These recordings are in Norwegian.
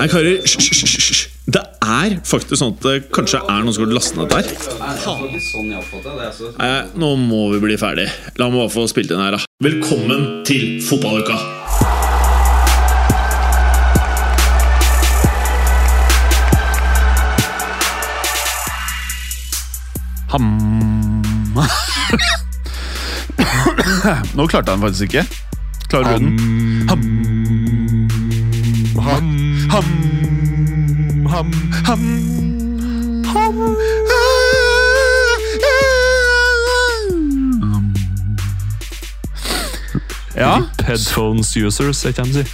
Hei, karer. Hysj. Det er faktisk sånn at det kanskje er noen som har lastet ned der. Nei, nå må vi bli ferdig. La meg bare få spilt inn her, da. Velkommen til fotballuka! Ham... Nå klarte han faktisk ikke. Klarer du den? Ham. Ham. Ham. Ham. Ham. Ham. Ja, Headphones users, er ikke de sier.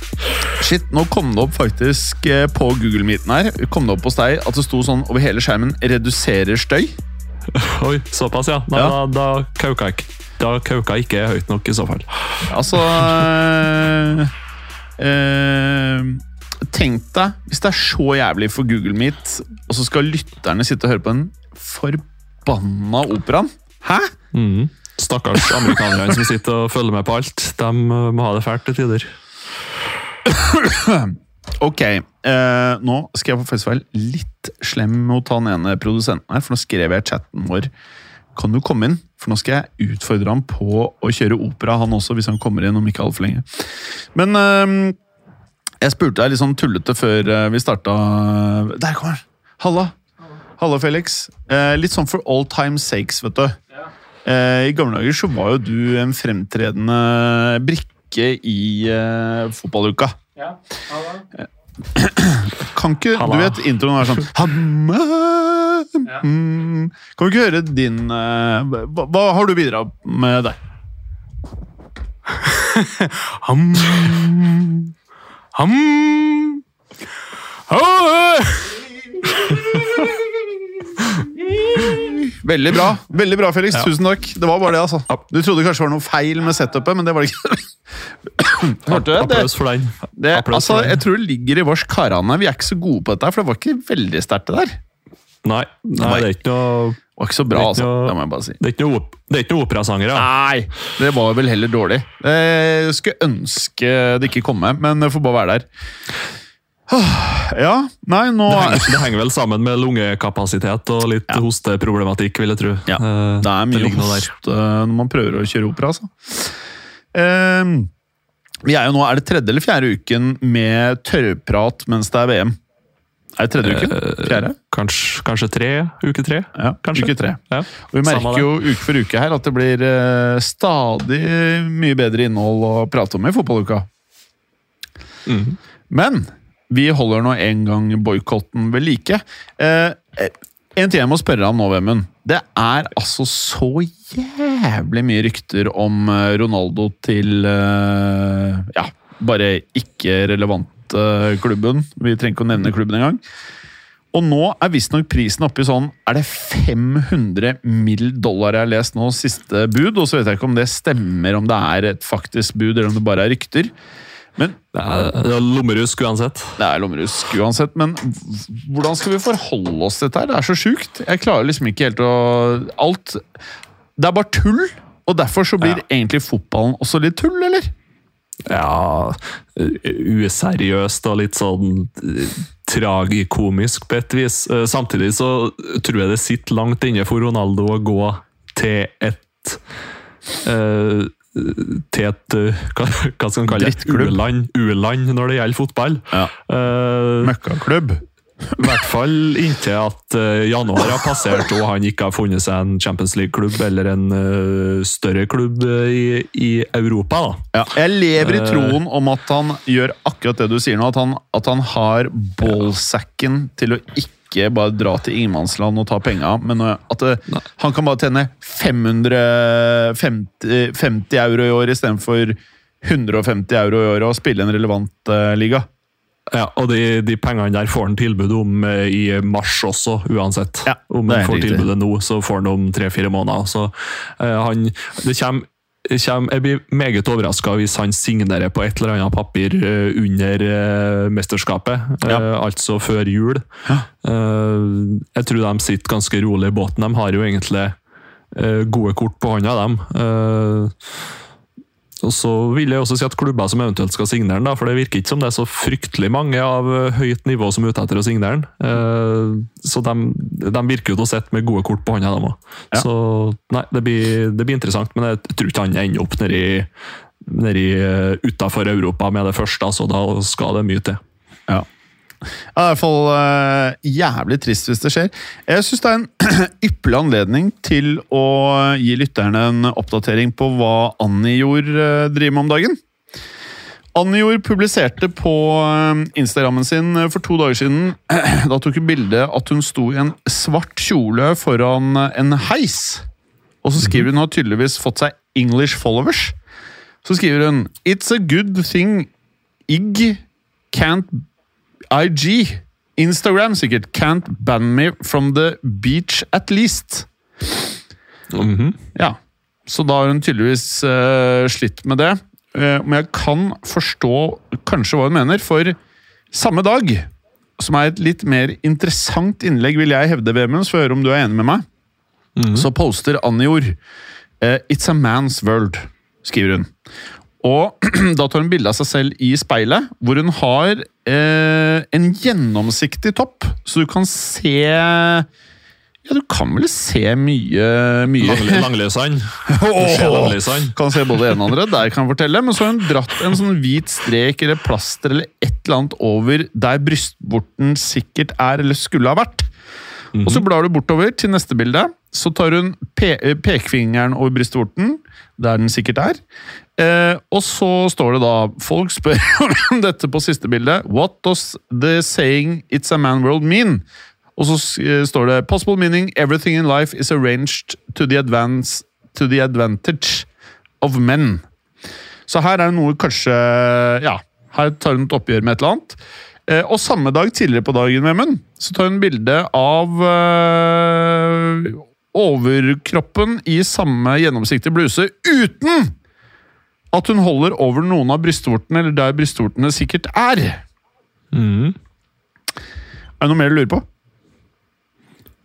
shit, nå kom det opp faktisk eh, på Google Meeten her Kom det opp hos deg at det sto sånn over hele skjermen 'reduserer støy'. Oi, såpass, ja. Nei, Ja. Da, da kauka jeg ikke. Da kauka jeg ikke høyt nok, i så fall. Altså øh, eh, Tenk deg hvis det er så jævlig for Google Meet, og så skal lytterne sitte og høre på den forbanna operaen. Hæ? Mm. Stakkars amerikanerne som sitter og følger med på alt. De uh, må ha det fælt til tider. Ok, eh, nå skal jeg faktisk være litt slem mot han ene produsenten her, for nå skrev jeg i chatten vår Kan du komme inn? For nå skal jeg utfordre ham på å kjøre opera, han også, hvis han kommer inn om ikke altfor lenge. Men eh, jeg spurte deg litt sånn tullete før eh, vi starta Der kommer han! Halla! Halla, Felix. Eh, litt sånn for all time sakes, vet du. Eh, I gamle dager så var jo du en fremtredende brikke i eh, fotballuka. Kan ikke Halla. Du vet introen er sånn Hamme, mm. Kan vi ikke høre din eh, hva, hva har du bidratt med der? Ham. Ham. Veldig bra, veldig bra Felix. Ja. Tusen takk. Det var bare det, altså. Du trodde kanskje det var noe feil med setupet, men det var det ikke. Hørte du det? Applaus for deg. det altså, jeg tror det ligger i vårs karane. Vi er ikke så gode på dette, for det var ikke veldig sterkt, det der. Nei, nei, det er ikke noe Det var ikke så bra, altså. Det må jeg bare si. det er ikke noe, det er ikke noe operasangere. Nei, det var vel heller dårlig. Jeg skulle ønske det ikke kom med, men det får bare være der. Ja, nei, nå Det henger, det henger vel sammen med lungekapasitet og litt Ja. hosteproblematikk, vil jeg tro. Ja, Eh, Det er mye det hoste når man prøver å kjøre opera, altså. Ehm, vi er jo nå, er det tredje eller fjerde uken med tørrprat mens det er VM? Er det tredje uken? Fjerde? Kanskje, kanskje tre? Uke tre? Ja, kanskje. uke tre. Ja. Og vi merker jo uke for uke her at det blir eh, stadig mye bedre innhold å prate om i fotballuka. Mm. Men vi holder nå en gang boikotten ved like. Eh, eh, en ting jeg må spørre om nå, Vemund. Det er altså så jævlig mye rykter om eh, Ronaldo til eh, Ja, bare ikke relevante klubben. Vi trenger ikke å nevne klubben engang. Og nå er visstnok prisen oppe i sånn Er det 500 mill. dollar jeg har lest nå, siste bud? Og så vet jeg ikke om det stemmer, om det er et faktisk bud, eller om det bare er rykter. Men Det er, det er lommerusk uansett. det er lommerusk uansett, men hvordan skal vi forholde oss til dette? her? Det er så sjukt. Jeg klarer liksom ikke helt å Alt Det er bare tull, og derfor så blir Ja. egentlig fotballen også litt tull, eller? Ja Useriøst og litt sånn eh, tragikomisk på et vis. Eh, Samtidig så tror jeg det sitter langt inne for Ronaldo å gå til et uh, til et hva, hva skal man kalle det? U-land når det gjelder fotball. Ja. Uh, Møkkaklubb. I hvert fall inntil at eh, januar har passert og han ikke har funnet seg en Champions League-klubb eller en eh, større klubb eh, i, i Europa. Ja, jeg lever i troen om at han gjør akkurat det du sier nå. At han, at han har ballsacken til å ikke bare dra til ingenmannsland og ta penga, men at Nei. han kan bare tjene 550 50 euro i år istedenfor 150 euro i året og spille en relevant uh, liga. Ja, og de, de pengene der får han tilbud om eh, i mars også, uansett. Ja, om han får riktig. tilbudet nå, så får han om tre-fire måneder. Så eh, han det kommer, Jeg blir meget overraska hvis han signerer på et eller annet papir eh, under eh, mesterskapet, Ja. altså før jul. Ja. Jeg tror de sitter ganske rolig i båten. De har jo egentlig gode kort på hånda, dem. Eh, Og så vil jeg også si at klubber som eventuelt skal signere den, da, for det virker ikke som det er så fryktelig mange av eh, høyt nivå som er ute etter å signere den. Eh, så de, de virker jo til å sitte med gode kort på hånda, dem òg. Ja. Så nei, det blir, det blir interessant, men jeg tror ikke han ender opp nedi, nedi uh, utafor Europa med det første, så da skal det mye til. Ja. Det er i hvert fall uh, jævlig trist hvis det skjer. Jeg syns det er en ypperlig anledning til å gi lytterne en oppdatering på hva Annijord uh, driver med om dagen. Annijord publiserte på eh, Instagrammen sin for to dager siden Da tok hun bilde at hun sto i en svart kjole foran en heis. Og så skriver hun har tydeligvis fått seg English followers. Så skriver hun It's a good thing Ig can't IG. Instagram sikkert. Can't ban me from the beach at least. Mhm. Ja, så da har hun tydeligvis uh, slitt med det. Uh, men jeg kan forstå kanskje hva hun mener, for samme dag, som er et litt mer interessant innlegg, vil jeg hevde, Vemund, så høre om du er enig med meg, så poster Anjor uh, It's a man's world, skriver hun. Og da tar hun bilde av seg selv i speilet, hvor hun har eh, en gjennomsiktig topp, så du kan se Ja, du kan vel se mye, mye ser Langløsand. kan se både en og andre, der kan jeg fortelle. Men så har hun dratt en sånn hvit strek eller plaster eller et eller annet over der brystvorten sikkert er eller skulle ha vært. Og så blar du bortover til neste bilde. Så tar hun pe pekefingeren over brystvorten, der den sikkert er. Eh, og så står det da Folk spør om dette på siste bildet. What does the saying 'It's a man world' mean? Og så eh, står det 'Possible meaning everything in life is arranged to the, advance, to the advantage of men'. Så her er det noe kanskje Ja, her tar hun et oppgjør med et eller annet. Eh, og samme dag tidligere på dagen, Vemund, så tar hun bilde av eh, overkroppen i samme gjennomsiktige bluse uten at hun holder over noen av brystvortene, eller der brystvortene sikkert er. Mm. Er det noe mer du lurer på?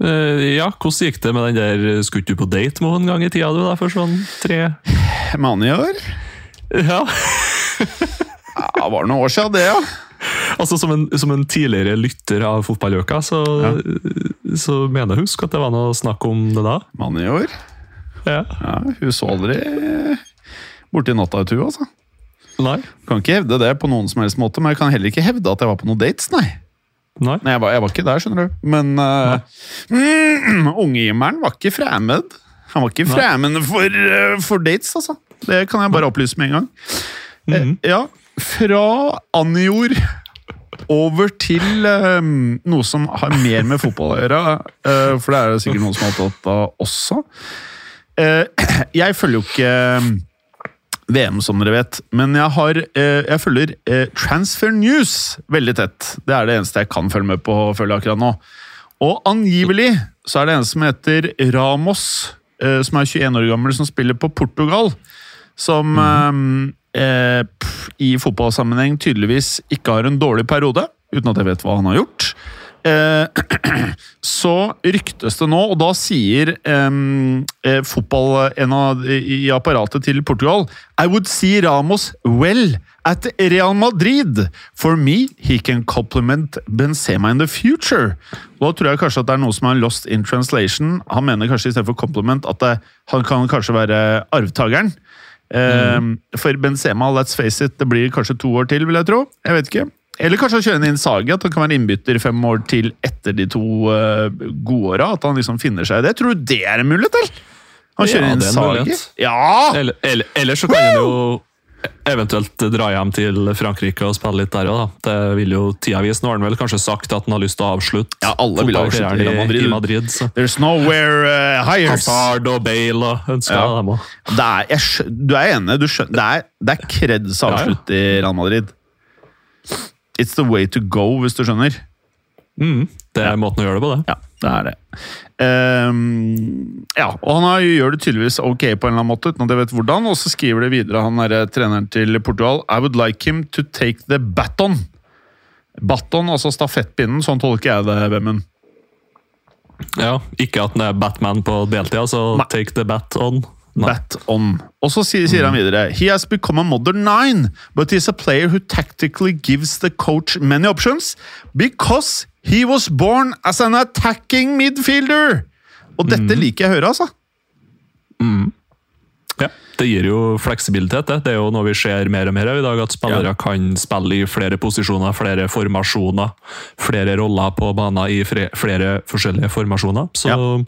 Uh, ja, hvordan gikk det med den der Skulle du på date med henne en gang i tida, du, da, for sånn tre Mani i år? Ja. Ja, var det noen år siden det, ja. Altså, som en, som en tidligere lytter av Fotballøka, så, så mener jeg husk at det var noe snakk om det da. Mani i år. Ja. Ja, hun så aldri borti natta ut, hun, altså. Nei. Kan ikke hevde det på noen som helst måte, men jeg kan heller ikke hevde at jeg var på noen dates, nei. Nei. Nei, jeg var, jeg var ikke der, skjønner du. Men uh, mm, ungehimmelen var ikke fremmed. Han var ikke fremmed for, uh, for dates, altså. Det kan jeg bare opplyse med en gang. Eh, Mhm. ja, fra Annijord over til eh, noe som har mer med fotball å gjøre. eh, for det er det sikkert noen som har opptatt av også. Eh, jeg følger jo ikke VM, som dere vet, men jeg, har, eh, jeg følger eh, Transfer News veldig tett. Det er det eneste jeg kan følge med på følge akkurat nå. Og angivelig så er det en som heter Ramos, eh, som er 21 år gammel, som spiller på Portugal. Som mm. eh, pff, i fotballsammenheng tydeligvis ikke har en dårlig periode, uten at jeg vet hva han har gjort. Eh, så ryktes det nå, og da sier eh, fotball en av, i, apparatet til Portugal I would see Ramos well at Real Madrid. For me, he can compliment Benzema in the future. Da tror jeg kanskje at det er noe som er lost in translation. Han mener kanskje istedenfor compliment at det, han kan kanskje være arvtakeren. Mm. For Benzema, let's face it, det blir kanskje to år til, vil jeg tro. Jeg vet ikke. Eller kanskje han kjører en Innsagi, at han kan være innbytter fem år til etter de to uh, godåra. At han liksom finner seg i det. Tror du det er en mulighet, eller? Han kjører ja, inn Innsagi. Ja! Eller, eller, eller så kan han jo eventuelt dra hjem til Frankrike og spille litt der òg, da. Det vil jo tida vise. Nå har han vel kanskje sagt at han har lyst til å avslutte Ja, alle vil avslutte i Madrid. i, Madrid. Så. There's nowhere uh, higher. Hazard og Bale og ønsker Ja. dem òg. Du er enig? Du skjønner, det er, det er kreds å Ja, ja. i Real Madrid. It's the way to go, hvis du skjønner. Mm, det er måten å gjøre det på, det. Ja, det er det. Um, ja, og han har, gjør det tydeligvis ok på en eller annen måte, uten at jeg vet hvordan. Og så skriver det videre, han er treneren til Portugal I would like him to take the baton. Baton, altså stafettpinnen. Sånn tolker jeg det, Vemund. Ja, Ikke at han er Batman på deltida, så Nei. take the bat on. Bat on. Og så sier, sier han videre He has become a modern nine, but he's a player who tactically gives the coach many options because he was born as an attacking midfielder! Og dette liker jeg å høre, altså. Ja, Det gir jo fleksibilitet. Det Det er jo noe vi ser mer og mer av i dag, at spillere Ja. kan spille i flere posisjoner, flere formasjoner, flere roller på banen i flere forskjellige formasjoner. Så eh,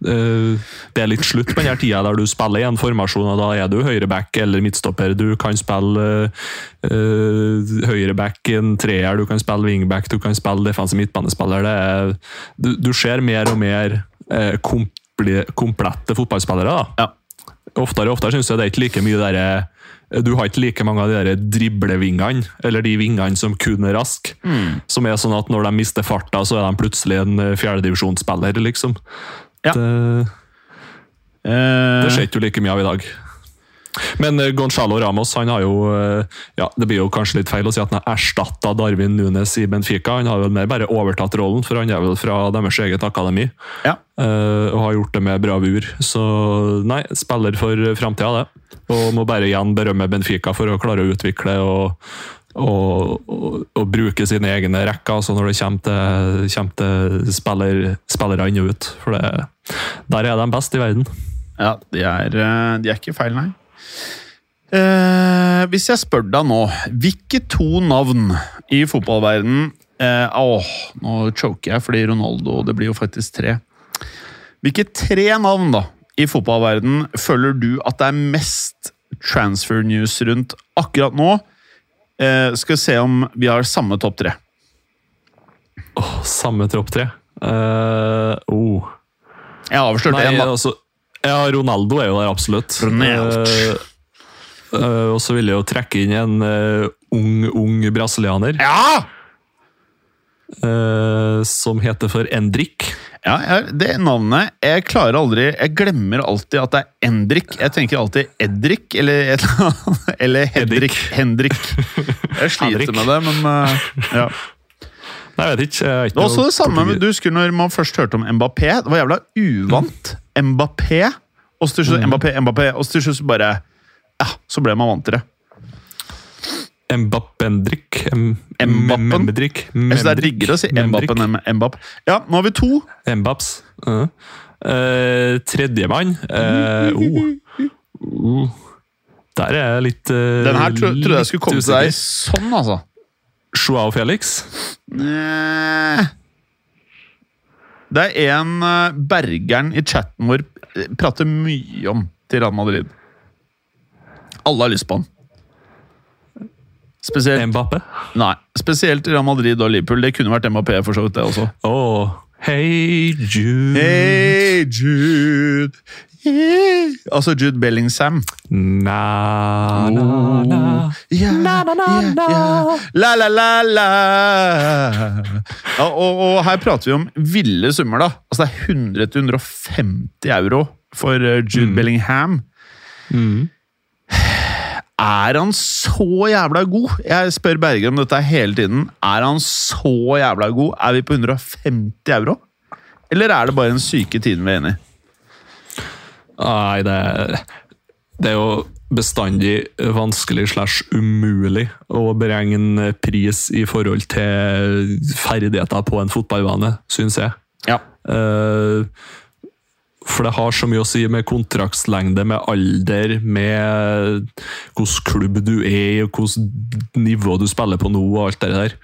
det er litt slutt på den tida der du spiller i en formasjon, og da er du høyreback eller midtstopper. Du kan spille uh, høyreback, en treer, du kan spille wingback, du kan spille defensiv midtbanespiller. Det er, du, du ser mer og mer uh, komple, komplette fotballspillere. da Ja. oftere og oftere synes jeg det er ikke like mye derre Du har ikke like mange av de der driblevingene, eller de vingene som kun er raske. Som er sånn at når de mister farta, så er de plutselig en eh, fjerdedivisjonsspiller, liksom. Ja. Det, Eh, det skjer ikke jo like mye av i dag. Men eh, Gonzalo Ramos han har jo eh, ja, Det blir jo kanskje litt feil å si at han har erstatta Darwin Nunes i Benfica. Han har vel mer bare overtatt rollen, for han er vel fra deres eget akademi. ja. Eh, og har gjort det med bravur. Så nei, spiller for framtida, det. Og må bare igjen berømme Benfica for å klare å utvikle og, og, og, bruke sine egne rekker altså når det kommer til, kommer til spiller, spillere inn og ut. For det, der er de best i verden. Ja, de er, eh, de er ikke feil, nei. Eh, hvis jeg spør deg nå, hvilke to navn i fotballverdenen eh, Åh, nå choker jeg fordi Ronaldo Det blir jo faktisk tre. Hvilke tre navn da i fotballverdenen føler du at det er mest transfer news rundt akkurat nå? Eh, skal vi se om vi har samme topp tre. Åh, samme tropp tre. Uh, oh. Jeg avslørte én, da. altså Ja, Ronaldo er jo der, absolutt. Uh, eh, og så vil jeg jo trekke inn en ung, ung brasilianer. Ja! som heter for Endrik. Ja, jeg, det navnet Jeg klarer aldri Jeg glemmer alltid at det er Endrik. Jeg tenker alltid Edrik eller et eller annet. Eller Hedrik. Hendrik. Jeg sliter med det, men uh, ja. Nei, jeg vet ikke. Jeg ikke Det var også det samme med, Du husker når man først hørte om Mbappé? Det var jævla uvant. Mbappé. Og så til slutt Mbappé, Mbappé, og så til slutt bare Ja, så ble man vant til det. Mbappendrik. Mbappendrik. Jeg syns det er diggere å si Mbappen enn Mbapp. Ja, nå har vi to. Mbaps. Uh. Uh, Tredjemann uh, oh. Uh. Der er jeg litt uh, Den her tro, trodde jeg skulle komme til deg sånn, altså. Joao Felix. Nei. Det er en eh, bergeren i chatten vår eh, prater mye om til Real Madrid. Alle har lyst på han. Spesielt, Mbappe. nei, spesielt Real Madrid og Liverpool. Det kunne vært MAP for så vidt, det også. Oh. Hey Jude. Hey, Jude. Yeah. Altså Jude Bellingsam. Na, na, na. Yeah, na, na, na, yeah, La, la, la, la. Ja, og, og her prater vi om ville summer, da. Altså Det er 100-150 euro for Jude Jude Bellingham. Mm. Er han så jævla god? Jeg spør Berger om dette hele tiden. Er han så jævla god? Er vi på 150 euro? Eller er det bare den syke tiden vi er inne i? Nei, det, det er jo bestandig vanskelig slash umulig å beregne pris i forhold til ferdigheter på en fotballbane, syns jeg. Ja. Eh, for det har så mye å si med kontraktslengde, med alder, med hvilken klubb du er i, hvilket nivå du spiller på nå, og alt det der.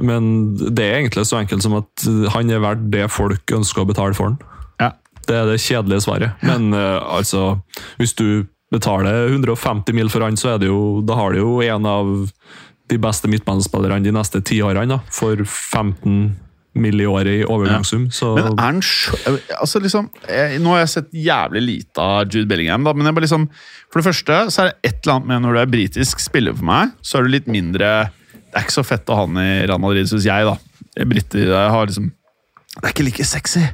Men det er egentlig så enkelt som at han er verdt det folk ønsker å betale for han. ja. Det er det kjedelige svaret. Men uh, altså, hvis du betaler 150 mil for han, så er det jo, da har du jo en av de beste midtbanespillerne de neste ti årene. Da, for 15 mill. i året i overgangssum. Så Men er han Altså liksom jeg, Nå har jeg sett jævlig lite av Jude Bellingham, da, men jeg bare liksom For det første så er det et eller annet med når du er britisk spiller for meg, så er du litt mindre Det er ikke så fett å ha han i Real Madrid, syns jeg, da. Britter jeg har liksom Det er ikke like sexy.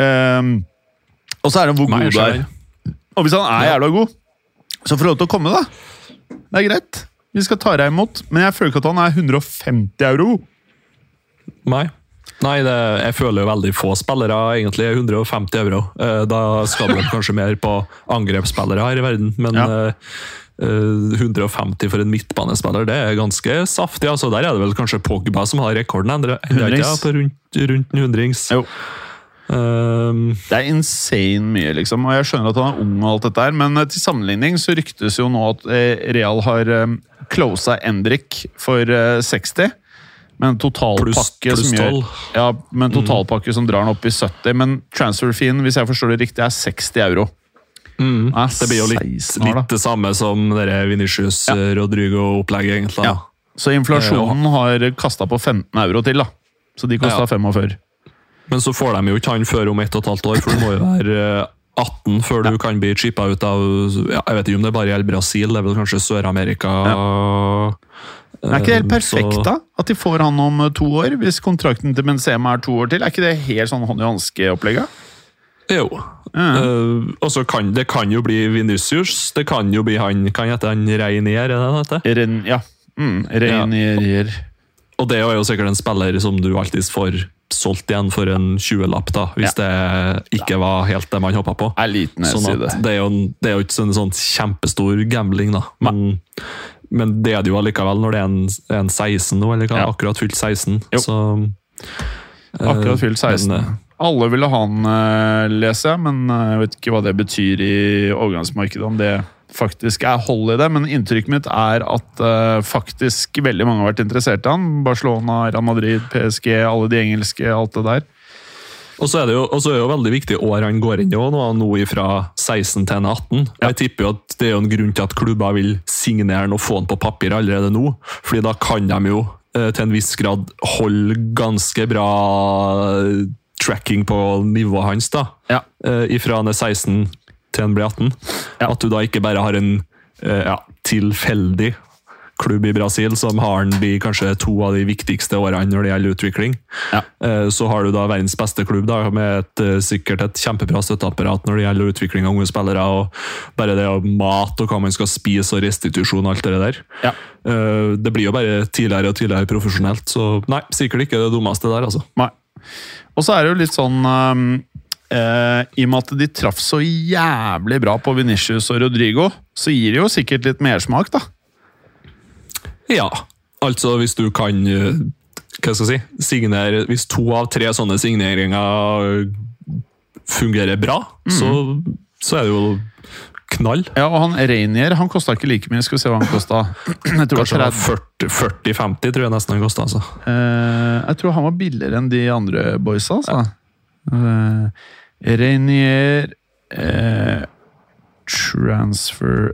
Um, og så er det hvor god du er. Og hvis han er jævla god, så får du lov til å komme, da. Det er greit. Vi skal ta deg imot, men jeg føler ikke at han er 150 euro. Nei. Nei, det, jeg føler jo veldig få spillere egentlig er 150 euro. Eh, Da skal det kanskje mer på angrepsspillere her i verden, men Ja. eh, eh, 150 for en midtbanespiller, det er ganske saftig. altså Der er det vel kanskje Pogba som har rekorden, endre- endre ja, på rundt, rundt en hundrings. Jo. Um, Det er insane mye, liksom. Og jeg skjønner at han er ung, og alt dette her, men eh, til sammenligning så ryktes jo nå at eh, Real har eh, closa Endrik for eh, 60. Med en totalpakke som gjør Ja, men totalpakke mm. som drar den opp i 70. Men transfer-feen, hvis jeg forstår det riktig, er 60 euro. mm, Ah, det blir jo litt, 16 år, litt det samme som dere Vinicius Ja. eh, Rodrigo-opplegget, egentlig. Ja. Så inflasjonen har kasta på 15 euro til, da. Så de kosta Ja. 45. Men så får de jo ikke han før om ett og et halvt år, for du må jo være eh, 18 før du kan bli chippa ut av ja, Jeg vet ikke om det bare gjelder Brasil, det er vel kanskje Sør-Amerika Er ikke det helt Eh, perfekt, da? At de får han om eh, to år? Hvis kontrakten til Benzema er to år til? Er ikke det helt sånn hånd i hanske-opplegget? Jo. Ja. Uh, og så kan det kan jo bli Vinicius. Det kan jo bli han Kan hete han Reinier, er det han heter? Ren, ja. Mm, Reinier. Og det er jo sikkert en spiller som du alltid får solgt igjen for en 20-lapp, da, hvis det ikke var helt det man håpa på. Liten Sånn at det er jo, det er jo ikke sånn, sånn kjempestor gambling, da. Men, men det er det jo allikevel når det er en, en 16 nå, eller hva? Ja. akkurat fylt 16. Jo. Så, eh, Akkurat fylt 16. Men, eh, Alle ville ha han, eh, leser jeg, men jeg vet ikke hva det betyr i overgangsmarkedet. Om det faktisk er hold i det, men inntrykket mitt er at uh, faktisk veldig mange har vært interessert i han. Barcelona, Real Madrid, PSG, alle de engelske, alt det der. Og så er det jo, er det jo veldig viktig år han går inn i nå, nå fra 16 til 18. Ja. Jeg tipper jo at det er jo en grunn til at klubber vil signere han og få han på papir allerede nå. fordi da kan de jo eh, til en viss grad holde ganske bra eh, tracking på nivået hans. da. Ja. Uh, ifra han er 16 til han blir 18. Ja. At du da ikke bare har en eh, ja, tilfeldig klubb i Brasil som har han de kanskje to av de viktigste årene når det gjelder utvikling. Ja. Eh, Så har du da verdens beste klubb da, med et, eh, sikkert et kjempebra støtteapparat når det gjelder utvikling av unge spillere. og Bare det å mat og hva man skal spise og restitusjon og alt det der. Ja. Det blir jo bare tidligere og tidligere profesjonelt, så nei, sikkert ikke det dummeste der, altså. Nei. Og så er det jo litt sånn um, eh, I og med at de traff så jævlig bra på Venitius og Rodrigo, så gir det jo sikkert litt mersmak, da. Ja, altså hvis du kan eh, hva skal jeg si, signere Hvis to av tre sånne signeringer fungerer bra, så, så er det jo knall. Ja, og han Reinier han kosta ikke like mye. Skal vi se hva han kosta. Kanskje det det var var 30 40-50, tror jeg nesten han kosta. Altså. Eh, Jeg tror han var billigere enn de andre boysa, altså. Eh, Reinier eh, Transfer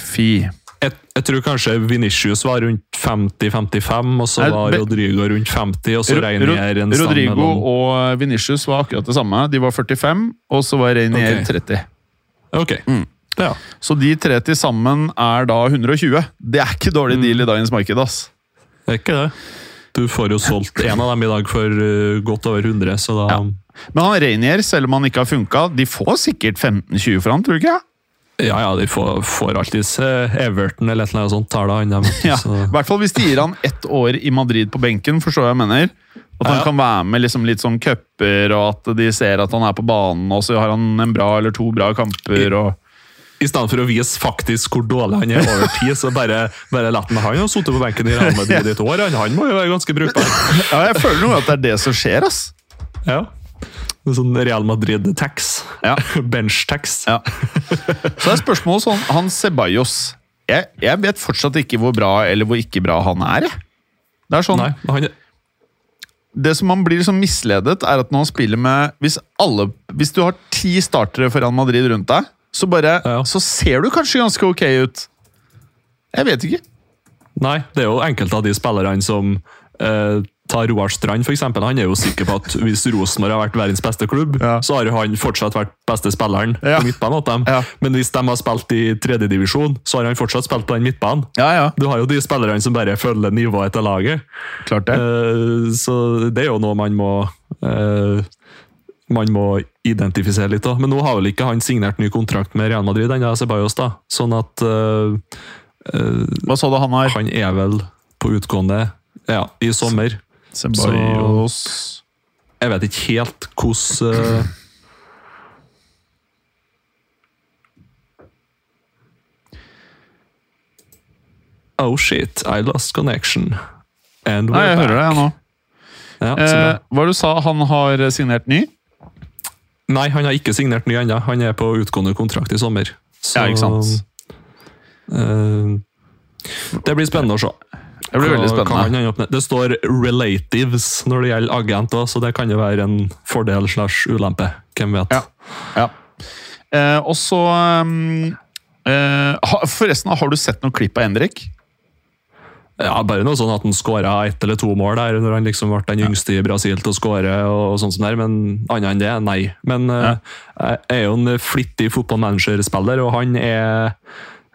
fee. Jeg, jeg tror kanskje Vinicius var rundt 50-55, og så var Rodrigo rundt 50, og så Reinier en Rodrigo mellom og Venitius var akkurat det samme. De var 45, og så var Reinier okay. 30. Ok, Mm. ja. Så de tre til sammen er da 120. Det er ikke dårlig Mm. deal i dagens marked, ass. Det er ikke det. Du får jo solgt en av dem i dag for uh, godt over 100, så da Ja. Men han Reinier, selv om han ikke har funka, de får sikkert 15-20 for han, tror du ikke? Ja, ja, de får, får alltid Everton eller et eller annet sånt tar det han. Ja, I hvert fall hvis de gir han ett år i Madrid på benken, forstår jeg mener. At han Ja. kan være med liksom litt sånn cuper, og at de ser at han er på banen, og så har han en bra eller to bra kamper. og... I stedet for å vise faktisk hvor dårlig han er over tid, så bare, bare la han Han har sittet på benken i Real Madrid i et år, han, han må jo være ganske brukbar. Ja, jeg føler noe at det er det som skjer, ass. Ja. Det Sånn Real Madrid-tax. Ja. Bench-tax. Ja. Så er spørsmålet sånn Han Ceballos jeg, jeg vet fortsatt ikke hvor bra eller hvor ikke bra han er. Det er sånn, Nei, han, det som man blir liksom misledet, er at når han spiller med hvis, alle, hvis du har ti startere for Real Madrid rundt deg, så, bare, Ja. så ser du kanskje ganske ok ut. Jeg vet ikke. nei, det er jo enkelte av de spillerne som eh, tar Roar Strand, f.eks. Han er jo sikker på at hvis Rosenborg har vært verdens beste klubb, Ja. så har han fortsatt vært beste spilleren Ja. på midtbanen åt dem. Ja. Men hvis de har spilt i tredjedivisjon, så har han fortsatt spilt på den midtbanen. Ja, ja. Du har jo de spillerne som bare følger nivået til laget. Klart det. Uh, Så det er jo noe man må uh, man må identifisere litt. da. Men nå har vel ikke han signert ny kontrakt med Real Madrid ennå, Ceballos. da. Sånn at uh, Hva sa du han har? han er vel på utgående ja, i sommer. Ceballos Jeg vet ikke helt hvordan uh, Oh shit, I lost connection. And we're Nei, jeg hører deg back. nå. Ja. Eh, hva du sa? Han har signert ny? Nei, han har ikke signert ny ennå. Han er på utgående kontrakt i sommer. Så, Ja, ikke sant? eh, det blir spennende å se. Det blir veldig spennende. Det står 'relatives' når det gjelder agent, også, så det kan jo være en fordel slash ulempe. Hvem vet. Ja. Ja. Eh, og så um, eh, Forresten, har du sett noen klipp av Endrik? Ja, Bare noe sånn at han skåra ett eller to mål der, når han liksom ble den yngste i Brasil til å skåre. og sånn som der, Men annet enn det, nei. Men eh, jeg er jo en flittig fotballmanagerspiller, og han er eh,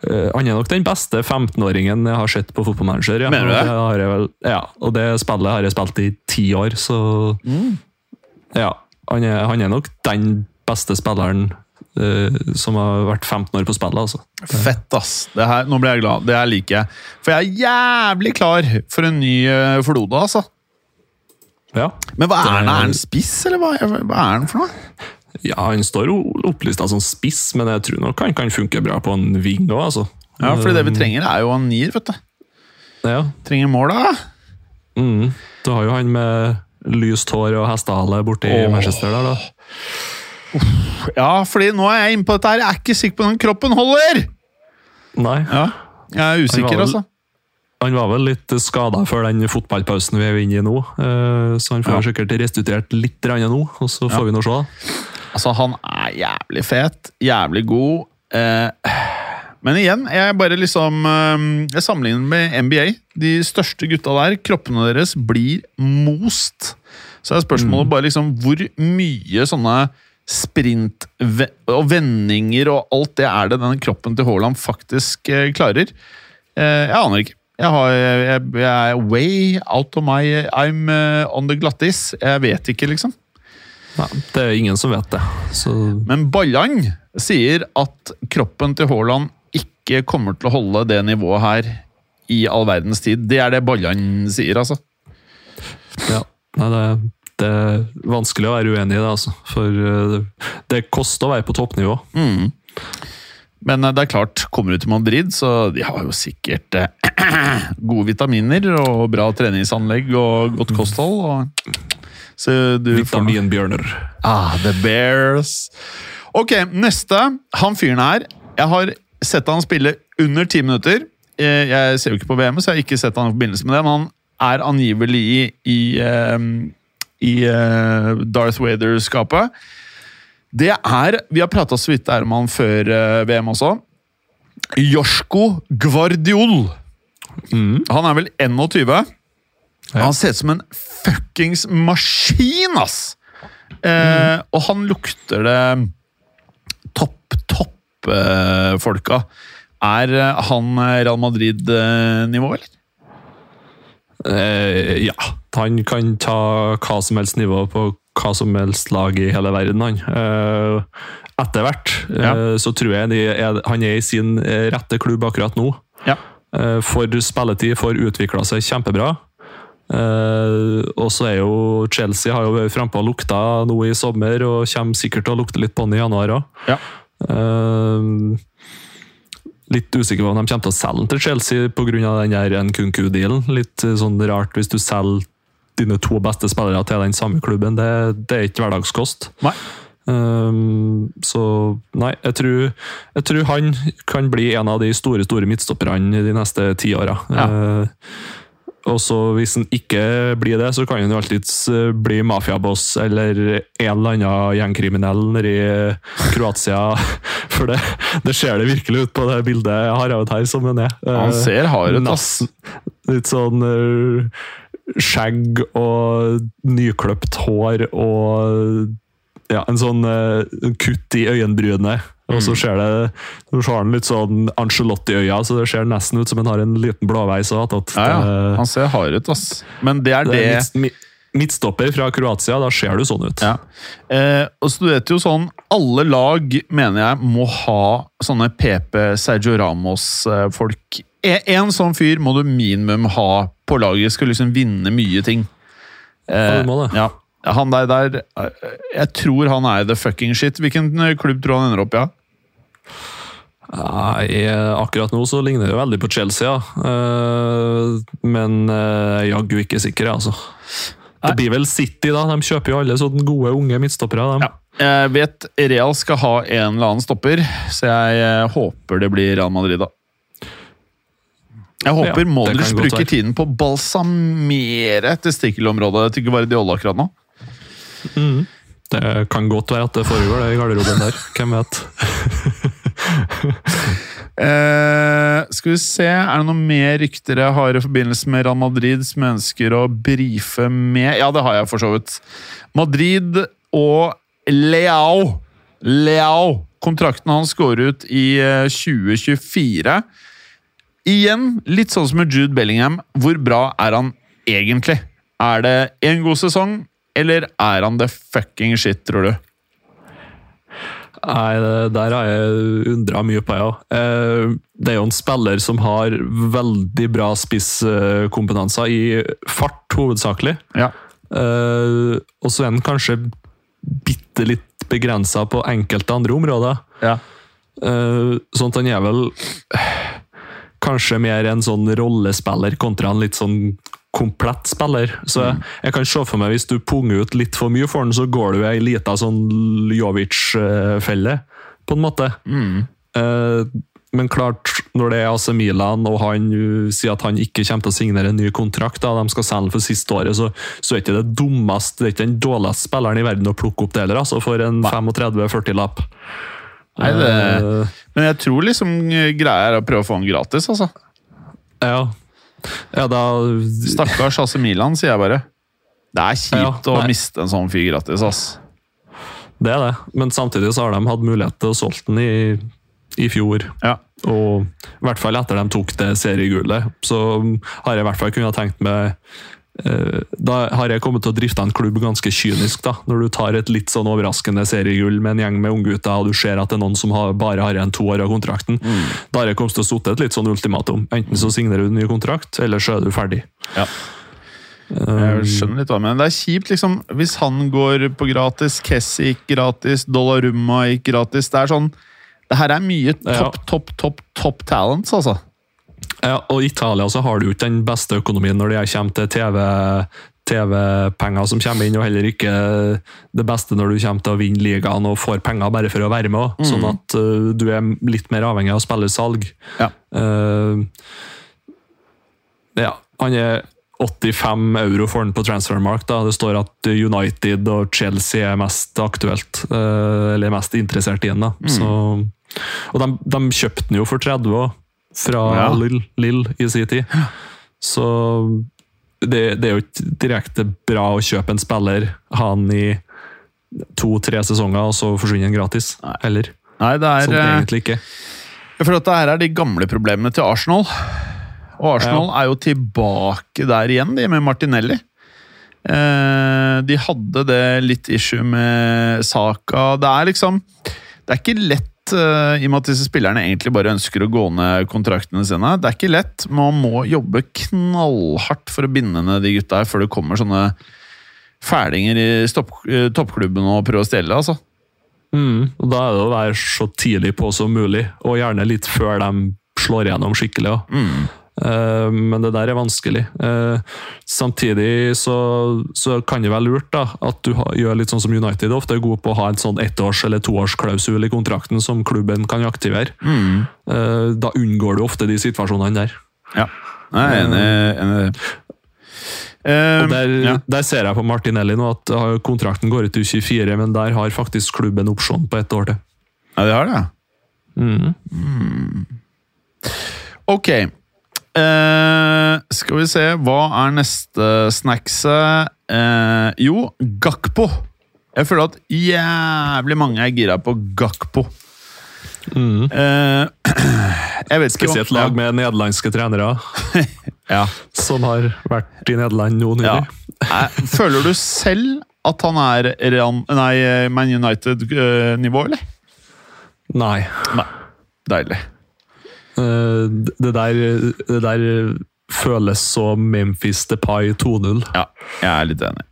han er nok den beste 15-åringen jeg har sett på fotballmanager. Ja. Mener du det? har jeg vel, ja, og det spillet har jeg spilt i ti år, så Ja. Han er, han er nok den beste spilleren uh, som har vært 15 år på spillet, altså. Fett, ass. Det her, nå ble jeg glad. Det her liker jeg. For jeg er jævlig klar for en ny uh, Flode, altså. Ja. Men hva er han? Er han spiss, eller hva, hva er han for noe? Ja, han står jo opplista som spiss, men jeg tror nok han kan funke bra på en ving òg, altså. Ja, for det vi trenger, er jo en nier, vet du. Ja. Trenger mål, da. Mm. Du har jo han med lyst hår og hestehale borti oh. Manchester der, da. Ja, fordi nå er jeg inne på dette her. Jeg er ikke sikker på om kroppen holder! Nei. Ja, Jeg er usikker, vel- altså. Han var vel litt skada før den fotballpausen vi er inne i nå, eh, så han får Ja. sikkert restituert litt nå, og så får vi nå se. Altså, han er jævlig fet, jævlig god. Eh, men igjen, jeg bare liksom eh, Jeg sammenligner med NBA. De største gutta der, kroppene deres blir most. Så er spørsmålet bare liksom hvor mye sånne sprint og vendinger og alt det er det denne kroppen til Haaland faktisk eh, klarer. Jeg aner ikke. Jeg, har, jeg, jeg er way out of my I'm on the glattis. Jeg vet ikke, liksom. Nei, det er ingen som vet det. Så Men Ballang sier at kroppen til Haaland ikke kommer til å holde det nivået her i all verdens tid. Det er det Ballang sier, altså. ja. Nei, det, det er vanskelig å være uenig i det, altså. For eh, det koster å være på toppnivå. Men eh, det er klart, kommer du til Madrid, så de har jo sikkert eh, gode vitaminer og bra treningsanlegg og godt kosthold. Og, Vitaminbjørner. Ah, The Bears. Ok, neste. Han fyren her. Jeg har sett han spille under ti minutter. Eh, Jeg ser jo ikke på VM, så jeg har ikke sett han i forbindelse med det, men han er angivelig i, i, eh, i eh, Darth Vader-skapet. Det er Vi har prata så vidt der om han før eh, VM også. Joshko Gvardiol. Mm. Han er vel 21. Ja. Han ser ut som en fuckings maskin, ass! Eh, og han lukter det topp, topp eh. Er eh, han eh, Real Madrid-nivå, eller? Eh, ja. Han kan ta hva som helst nivå på hva som helst lag i hele verden, han. Eh, etter hvert Ja. så tror jeg han er i sin rette klubb akkurat nå. Ja. Eh, får spilletid, får utvikla seg kjempebra. Eh, og så er jo Chelsea har jo vært frampå og lukta nå i sommer, og kommer sikkert til å lukte litt på den i januar òg. Ja. litt usikker på om de kommer til å selge den til Chelsea pga. den Nkunku-dealen. Litt eh, sånn rart hvis du selger dine to beste spillere til den samme klubben. Det, det er ikke hverdagskost. Nei. Um, så nei, jeg tror, jeg tror han kan bli en av de store store midtstopperne de neste ti åra. Ja. Uh, og så Hvis han ikke blir det, så kan han jo alltids bli mafiaboss eller en eller annen gjengkriminell nede i Kroatia. For det, det ser det virkelig ut på det bildet jeg har av her som han er. Han ser hard ut, ass. litt sånn uh, skjegg og nykløpt hår og ja, en sånn uh, kutt i øyenbrynet. Og Mm. så ser det så har han litt sånn Angelotti-øya, så det ser nesten ut som han har en liten blåveis. og attåt. Ja, ja. Han ser hard ut, ass. Men det er det det, midt, midtstopper fra Kroatia, da ser du sånn ut. Ja. Eh, og så du vet jo sånn, Alle lag mener jeg må ha sånne PP Sergio Ramos-folk. En sånn fyr må du minimum ha på laget. Skal liksom vinne mye ting. Ja, du må det. Ja. Han der, der eh, Jeg tror han er the fucking shit. Hvilken eh, klubb tror han ender opp i? Ja? Nei, akkurat nå så ligner det veldig på Chelsea, ja. Eh, men uh, jaggu ikke sikker, altså. Det blir vel City, da. De kjøper jo alle sånne gode, unge midtstoppere. Ja. Jeg vet Real skal ha en eller annen stopper, så jeg eh, håper det blir Real Madrid, da. Jeg håper Ja, Modric bruker tiden på å balsamere testikkelområdet til Guardiola akkurat nå. Det kan godt være at det foregår det i garderoben der. Hvem vet? Eh, skal vi se, er det noe mer rykter jeg har i forbindelse med Real Madrid som jeg ønsker å brife med? Ja, det har jeg for så vidt. Madrid og Leao. Leao. Kontrakten hans går ut i eh, 2024. Igjen, litt sånn som med Jude Bellingham. Hvor bra er han egentlig? Er det en god sesong, eller er han the fucking shit, tror du? Nei, der har jeg undra mye på, ja. Eh, Det er jo en spiller som har veldig bra spisskompetanser i fart, hovedsakelig. Ja. Eh, Og så er han kanskje bitte litt begrensa på enkelte andre områder. ja. Eh, Sånn at han er vel kanskje mer en sånn rollespiller kontra en litt sånn komplett spiller. Så jeg, jeg kan se for meg hvis du punger ut litt for mye for den, så går du i ei lita sånn Ljovic-felle, på en måte. Eh, men klart, når det er AC Milan, og han sier at han ikke kommer til å signere en ny kontrakt, da de skal selge for siste året, så, så er ikke det dummeste, det er ikke den dårligste spilleren i verden å plukke opp det heller, altså, for en 35-40-lapp. Nei, det, Eh, men jeg tror liksom greia er å prøve å få han gratis, altså. Ja. Ja, da Stakkars AC Milan, sier jeg bare. Det er kjipt Ja, å miste en sånn fyr gratis, ass. Det er det. Men samtidig så har de hatt mulighet til å solge den i, i fjor. Ja. Og i hvert fall etter de tok det seriegullet, så har jeg i hvert fall kunnet tenkt meg Da har jeg kommet til å drifte en klubb ganske kynisk, da. Når du tar et litt sånn overraskende seriegull med en gjeng med unggutter, og du ser at det er noen som har, bare har igjen to år av kontrakten. Da har jeg kommet til å sitte et litt sånn ultimatum. Enten så signerer du en ny kontrakt, eller så er du ferdig. Ja. Jeg skjønner litt hva mener. Det er kjipt liksom, hvis han går på gratis, Kessie gikk gratis, Dollarumma gikk gratis. Det er sånn Det her er mye topp, Ja. topp, topp topp talents, altså. Ja, og Italia så har du ikke den beste økonomien når det kommer til TV. TV-penger som kommer inn, og heller ikke det beste når du kommer til å vinne ligaen og får penger bare for å være med. Mm. Sånn at uh, du er litt mer avhengig av spillersalg. Ja. Uh, ja, han er 85 euro for den på Transfermark. da. Det står at United og Chelsea er mest aktuelt, uh, eller mest interessert i den. da. Så, og de, de kjøpte den jo for 30 år, fra Ja. Lill, Lill i sin tid. Så det, det er jo ikke direkte bra å kjøpe en spiller, ha han i to-tre sesonger, og så forsvinner han gratis. Eller? Nei, det er Sånn eh, egentlig ikke. Jeg føler at det her er de gamle problemene til Arsenal. Og Arsenal er jo tilbake der igjen, de med Martinelli. Eh, de hadde det litt issue med Saka. Det er liksom Det er ikke lett, eh, i og med at disse spillerne egentlig bare ønsker å gå ned kontraktene sine. Det er ikke lett. Man må jobbe knallhardt for å binde ned de gutta her før det kommer sånne fælinger i eh, toppklubben og prøver å stjele, altså. Mm, og Da er det å være så tidlig på som mulig, og gjerne litt før de slår igjennom skikkelig. også. Eh, men det der er vanskelig. Eh, samtidig så, så kan det være lurt da, at du gjør litt sånn som United ofte er gode på å ha en sånn ettårs- eller toårsklausul i kontrakten som klubben kan aktivere. Mm. da unngår du ofte de situasjonene der. Ja. Jeg er enig. Eh, Og der, ja. der ser jeg på Martinelli nå at eh, kontrakten går ut til 24, men der har faktisk klubben opsjon på ett år til. ja, de har det. Mm. Ok. Eh, skal vi se, hva er neste snackset? Eh, jo, Gakpo. Jeg føler at jævlig mange er gira på Gakpo. Mm. Eh, jeg vet ikke Spesielt lag med nederlandske trenere, Ja. som har vært i Nederland nå nylig. Ja. Føler du selv at han er Real, nei, Man United-nivå, eller? Nei. Nei. Deilig. Eh, Det der, det der føles som Memphis Depay 2-0. Ja, jeg er litt enig.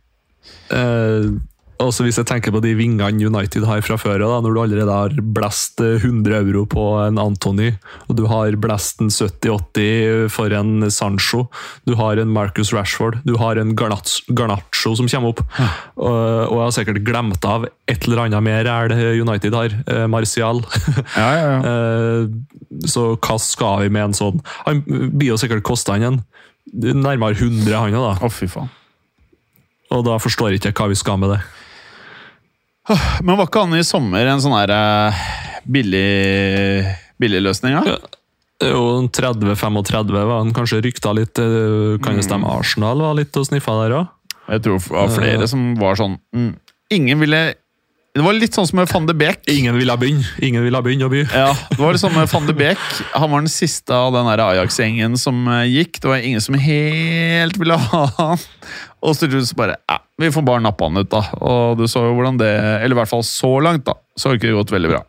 Eh, også hvis jeg tenker på de vingene United har fra før, da, når du allerede har blest 100 euro på en Antony, og du har blest en 70-80 for en Sancho, du har en Marcus Rashford, du har en Garnaccio som kommer opp, ja. og, og, jeg har sikkert glemt av et eller annet mer er det United har. Eh, Martial. Ja, ja, eh, så hva skal vi med en sånn? Han blir jo sikkert kosta en nærmere 100, han òg, da. Oh, fy faen. Og da forstår jeg ikke hva vi skal med det. Men var ikke han i sommer en sånn her uh, billig, billig løsning, da? Ja? Jo, 30-35 var han kanskje rykta litt. Eh, kan jo stemme mm. Arsenal var litt og sniffa der òg? Jeg tror det var flere uh, som var sånn mm, Ingen ville det var litt sånn som med van de Beek. Ingen ville begynne Ingen ville begynne å by. Ja, det var litt sånn med van de Beek. Han var den siste av den Ajax-gjengen som gikk. Det var ingen som helt ville ha han. Og så så bare ja, vi får bare nappe han ut, da. Og du så jo hvordan det Eller i hvert fall så langt, da. Så har ikke det gått veldig bra.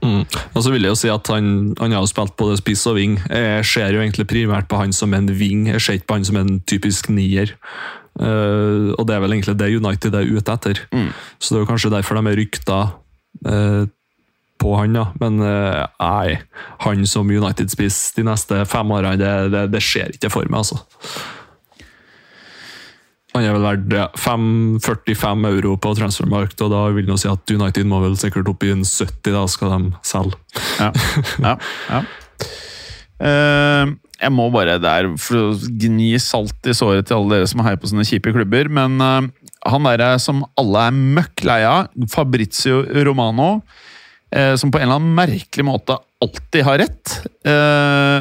Mm. Og så vil jeg jo si at Han, han har jo spilt både spiss og ving. Jeg ser jo egentlig primært på han som en ving, jeg ser ikke på han som en typisk nier. Uh, og det er vel egentlig det United er ute etter. Mm. Så det er jo kanskje derfor de er rykta uh, på han, da. Men uh, nei, han som United-spiss de neste fem årene, det, det, det skjer ikke for meg, altså. Han er vel verdt ja, 45 euro på transfermarkt, og da vil jeg si at United må vel sikkert opp i en 70, da skal de selge. Ja, ja, ja. Uh, jeg må bare der for å gni salt i såret til alle dere som heier på sånne kjipe klubber, men uh, han derre som alle er møkk lei av, Fabrizio Romano, uh, som på en eller annen merkelig måte alltid har rett. Uh,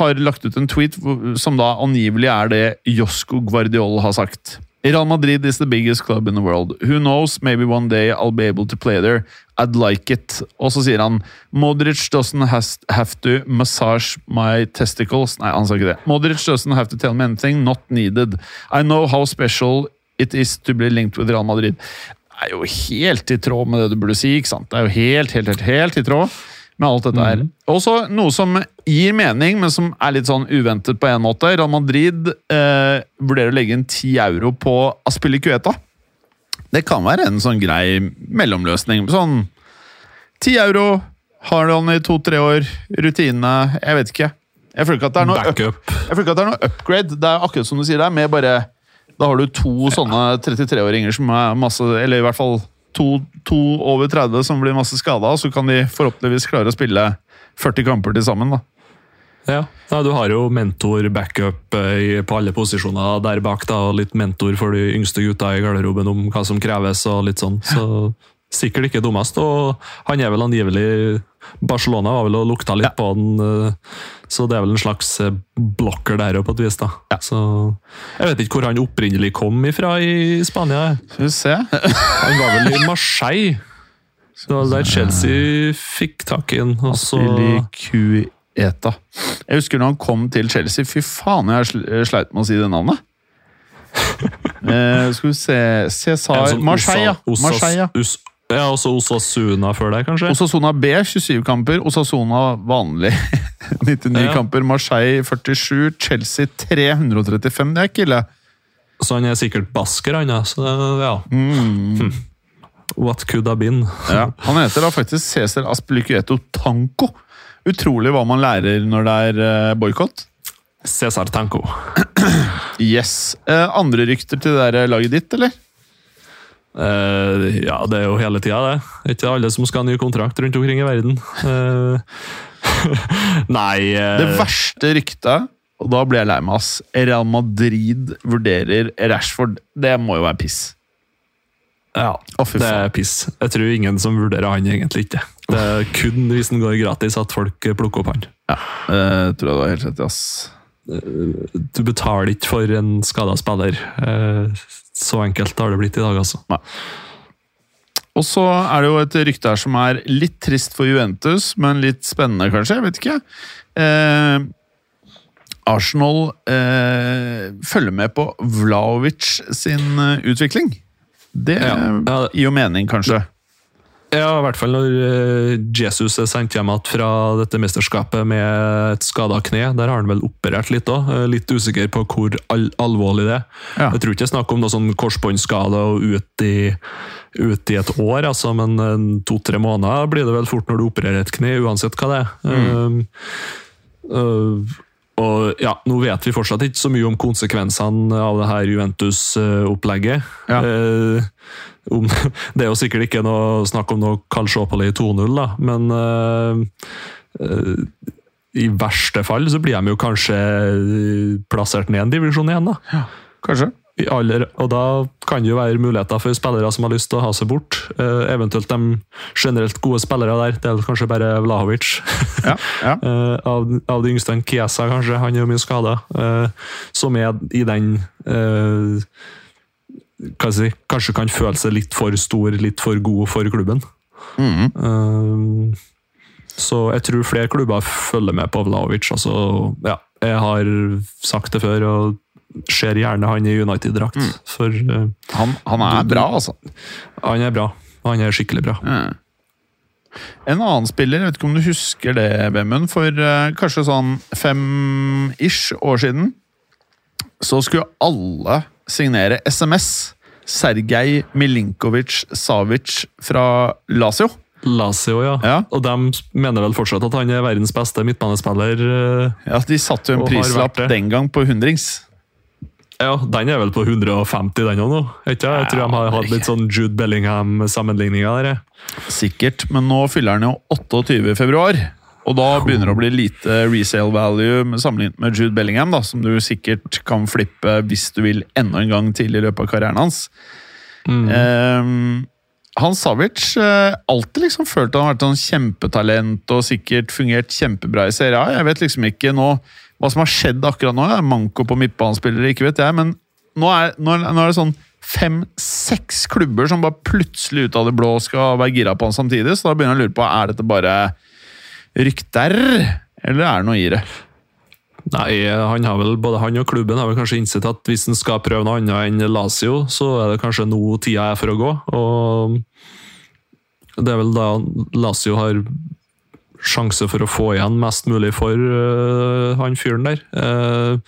har lagt ut en tweet som da angivelig er det Josco Guardiol har sagt. Real Madrid is the biggest club in the world. Who knows, maybe one day I'll be able to play there. I'd like it. Og så sier han Modric doesn't have to massage my testicles. Nei, han sa ikke det. Modric doesn't have to tell me anything. Not needed. I know how special it is to be linked with Real Madrid. Det er jo helt i tråd med det du burde si. ikke sant? Det er jo helt, helt, helt, helt i tråd med alt dette her. Mm. Også noe som gir mening, men som er litt sånn uventet på en måte. Real Madrid eh, vurderer å legge inn 10 euro på Aspilicueta. Det kan være en sånn grei mellomløsning. Sånn 10 euro, har han i to-tre år, rutine Jeg vet ikke. Jeg føler ikke at det er noe, up, jeg føler ikke at det er noe upgrade. Det er akkurat som du sier, det er med bare Da har du to sånne 33-åringer som er masse Eller i hvert fall to, to, over 30 som blir masse skada, så kan de forhåpentligvis klare å spille 40 kamper til sammen. da. Ja. ja, Du har jo mentor-backup eh, på alle posisjoner der bak. da, og Litt mentor for de yngste gutta i garderoben om hva som kreves. og litt sånn. Så Sikkert ikke dummest. og Han er vel angivelig Barcelona var vel og lukta litt ja. på den, eh, så det er vel en slags eh, blokker der òg, på et vis. da. Ja. Så Jeg vet ikke hvor han opprinnelig kom ifra i Spania. Skal vi se. han var vel i Marseille. Så det var der Chelsea fikk tak i den. Eta. Jeg husker når han kom til Chelsea. Fy faen, jeg sleit med å si det navnet. eh, skal vi se Cæsar sånn Marseille, ja. Marseille. Ja, også Osasuna før deg, kanskje? Osasuna B 27 kamper, Osasuna vanlig 99 ja. kamper. Marseille 47, Chelsea 335. Det er ikke ille. Så han er sikkert basker, han. Så ja. Mm. What could have been? ja. Han heter da faktisk Cæsar Aspilicueto Tanco. Utrolig hva man lærer når det er uh, boikott. Cæsar Tanco. yes. Uh, andre rykter til det der laget ditt, eller? Uh, ja, det er jo hele tida, det. Ikke alle som skal ha ny kontrakt rundt omkring i verden. Uh, nei uh, Det verste ryktet, og da blir jeg lei meg, ass. Real Madrid vurderer Rashford. Det må jo være piss. Ja, oh, det er piss. Jeg tror ingen som vurderer han egentlig ikke. Det er kun hvis den går gratis at folk plukker opp han. Ja, det tror jeg du har helt rett i, ass. Du betaler ikke for en skada spiller. Så enkelt har det blitt i dag, altså. Nei. Og så er det jo et rykte her som er litt trist for Juventus, men litt spennende, kanskje. Jeg vet ikke. Eh, Arsenal eh, følger med på Vlaovic sin uh, utvikling. Det ja, ja. gir jo mening, kanskje. Ja, i hvert fall når eh, Jesus er sendt hjem igjen fra dette mesterskapet med et skada kne. Der har han vel operert litt òg. Litt usikker på hvor al alvorlig det er. Ja. Jeg tror ikke det er snakk om noe sånn korsbåndskade og ut i, ut i et år, altså, men eh, to-tre måneder blir det vel fort når du opererer et kne, uansett hva det er. Um, uh, og ja, Nå vet vi fortsatt ikke så mye om konsekvensene av det her Juventus-opplegget. Ja. Eh, om, det er jo sikkert ikke noe snakk om noe Kalsjopoli 2-0, men eh, eh, i verste fall så blir de jo kanskje plassert ned en divisjon igjen. da. Kanskje. I aller, og da kan det jo være muligheter for spillere som har lyst til å ha seg bort. Eh, eventuelt de generelt gode spillere der. Det er kanskje bare Vlahovic. Ja, ja. Eh, av, av de yngste, Kiesa kanskje, han er jo mye skada. som er i den eh, hva skal jeg si, Kanskje kan føle seg litt for stor, litt for god for klubben. Mm. Uh, så jeg tror flere klubber følger med på Vlaovic. Altså, ja, jeg har sagt det før, og ser gjerne han i United-drakt. For uh, Han, han er bra, altså. han er bra. Han er skikkelig bra. En annen spiller, jeg vet ikke om du husker det, Vemund, for uh, kanskje sånn fem-ish år siden, så skulle alle signere SMS. Sergej Milinkovic Savic fra Lazio. Lazio, ja. Ja. Og de mener vel fortsatt at han er verdens beste midtbanespiller. eh, Ja, De satte jo en prislapp den gang på hundrings. Ja, den er vel på 150, den òg nå? Ikke? Jeg tror de har hatt litt sånn Jude Bellingham-sammenligninger der. Sikkert, men nå fyller han jo 28 i februar. Og da begynner det å bli lite resale value sammenlignet med Jude Bellingham, da, som du sikkert kan flippe hvis du vil enda en gang til i løpet av karrieren hans. Mm. Eh, Hans Savic eh, alltid liksom følt han har vært sånn kjempetalent og sikkert fungert kjempebra i Serie A. Jeg vet liksom ikke nå hva som har skjedd akkurat nå. Det er manko på midtbanespillere, ikke vet jeg, men nå er, nå nå er det sånn fem-seks klubber som bare plutselig ut av det blå skal være gira på han samtidig, så da begynner jeg å lure på er dette bare rykter, eller er det noe i det? Nei, vel, både han og klubben har vel kanskje innsett at hvis han skal prøve noe annet enn Lazio, så er det kanskje nå tida er for å gå. Og det er vel da Lazio har sjanse for å få igjen mest mulig for uh, han fyren der. Uh,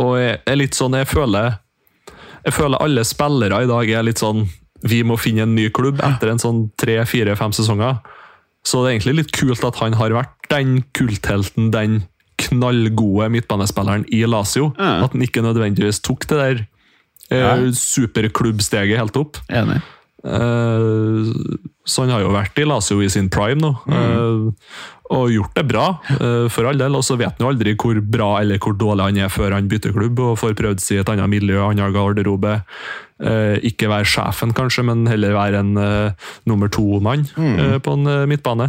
og jeg er litt sånn, jeg føler Jeg føler alle spillere i dag er litt sånn Vi må finne en ny klubb etter en sånn tre, fire, fem sesonger. Så det er egentlig litt kult at han har vært den kulthelten, den knallgode midtbanespilleren i Lazio. Mm. At han ikke nødvendigvis tok det der eh, Ja. superklubbsteget helt opp. Enig. Eh, så han har jo vært i Lazio i sin prime nå, eh, og gjort det bra, eh, for all del. Og så vet han jo aldri hvor bra eller hvor dårlig han er før han bytter klubb og får prøvd seg i et annet miljø, annen garderobe. Eh, ikke være sjefen, kanskje, men heller være en eh, nummer to-mann eh, på en midtbane.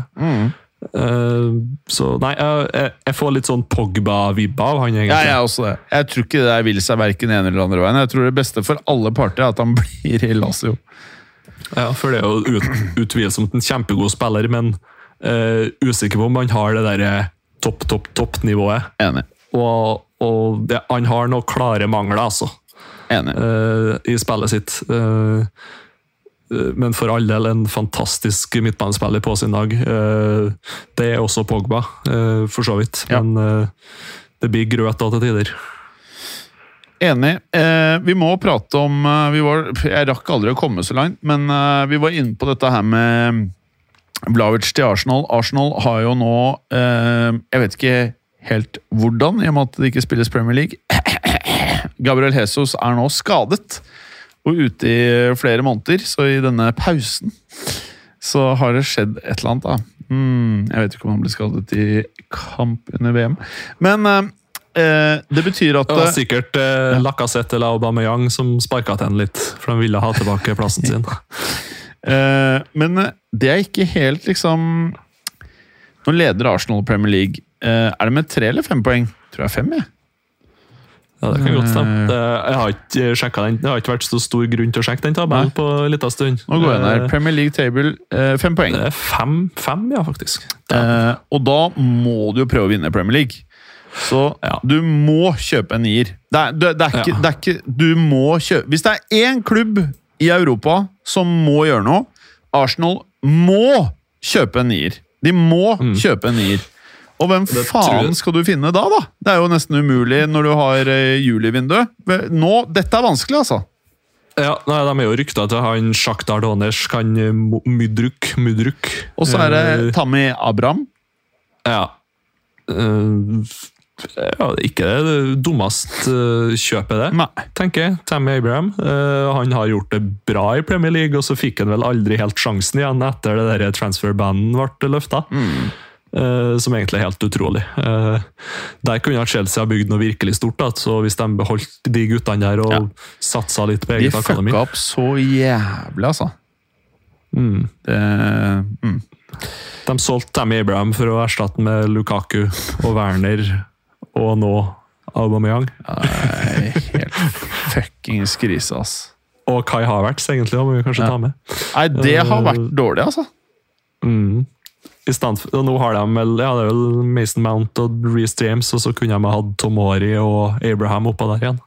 Eh, så nei, jeg, jeg, jeg får litt sånn Pogba-vibba av han, Ja, egentlig. jeg er også det. Jeg tror ikke det der vil seg verken ene eller andre veien. Jeg tror det beste for alle parter er at han blir i Lazio. Ja, for det er jo ut, utvilsomt en kjempegod spiller, men uh, usikker på om han har det derre topp, topp, topp-nivået. Enig. Og, og det, han har noen klare mangler, altså, Eh, i spillet sitt. Uh, men for all del en fantastisk midtbanespiller på sin dag. Det er også Pogba, for så vidt. Ja. Men det blir grøt da til tider. Enig. Eh, vi må prate om vi var, Jeg rakk aldri å komme så langt, men eh, vi var inne på dette her med Blavic til Arsenal. Arsenal har jo nå eh, Jeg vet ikke helt hvordan, i og med at det ikke spilles Premier League. Gabriel Jesus er nå skadet og ute i flere måneder, så i denne pausen så har det skjedd et eller annet, da. Mm, jeg vet ikke om han ble skadet i kamp under VM, men eh, eh, det betyr at Det var sikkert eh, Lacassette eller Aubameyang som sparka til henne litt, for de ville ha tilbake plassen sin. Eh, men eh, det er ikke helt liksom Nå leder Arsenal Premier League. Eh, er det med tre eller fem poeng? Tror jeg fem, jeg. Ja, det kan godt stemme. Jeg har ikke sjekket den. Det har ikke vært så stor grunn til å sjekke den tabellen Nei. på en liten stund. Nå går jeg ned. Eh, Premier League table, eh, fem poeng. Det fem, fem ja, faktisk. Eh, og da må du jo prøve å vinne Premier League. Så Ja. du må kjøpe en nier. Det er, det, det er ikke, Ja. det er ikke Du må kjøpe Hvis det er én klubb i Europa som må gjøre noe Arsenal må kjøpe en nier. De må kjøpe en nier. Og hvem faen skal du finne da, da? Det er jo nesten umulig når du har uh, julivindu. Nå, Dette er vanskelig, altså. Ja, nei, De er jo rykta til han Sjaktar Doners kan eh, Mudruk. Mudruk. Og så er det Eh, Tammy Abraham. Ja. Eh, ja, ikke det dummeste eh, kjøpet, det. Nei. tenker jeg. Tammy Abraham. Eh, han har gjort det bra i Premier League, og så fikk han vel aldri helt sjansen igjen etter det der transfer-banden ble løfta. Som egentlig er helt utrolig. Eh, der kunne Chelsea ha bygd noe virkelig stort. Da. så Hvis de beholdt de guttene der og Ja. satsa litt på De eget akademi fucka opp så jævlig, altså. mm. Det, mm. De solgte Tammy Abraham for å erstatte med Lukaku og Werner, og nå Aubameyang. Nei, helt fuckings krise, ass. Og Kai Havertz, egentlig, må vi kanskje Ja. ta med. Nei, det har vært dårlig, altså. Mm. Stand og nå har de vel, ja, det er vel Mason Mount og Reece James, og så kunne de ha hatt Tomori og Abraham oppå der igjen.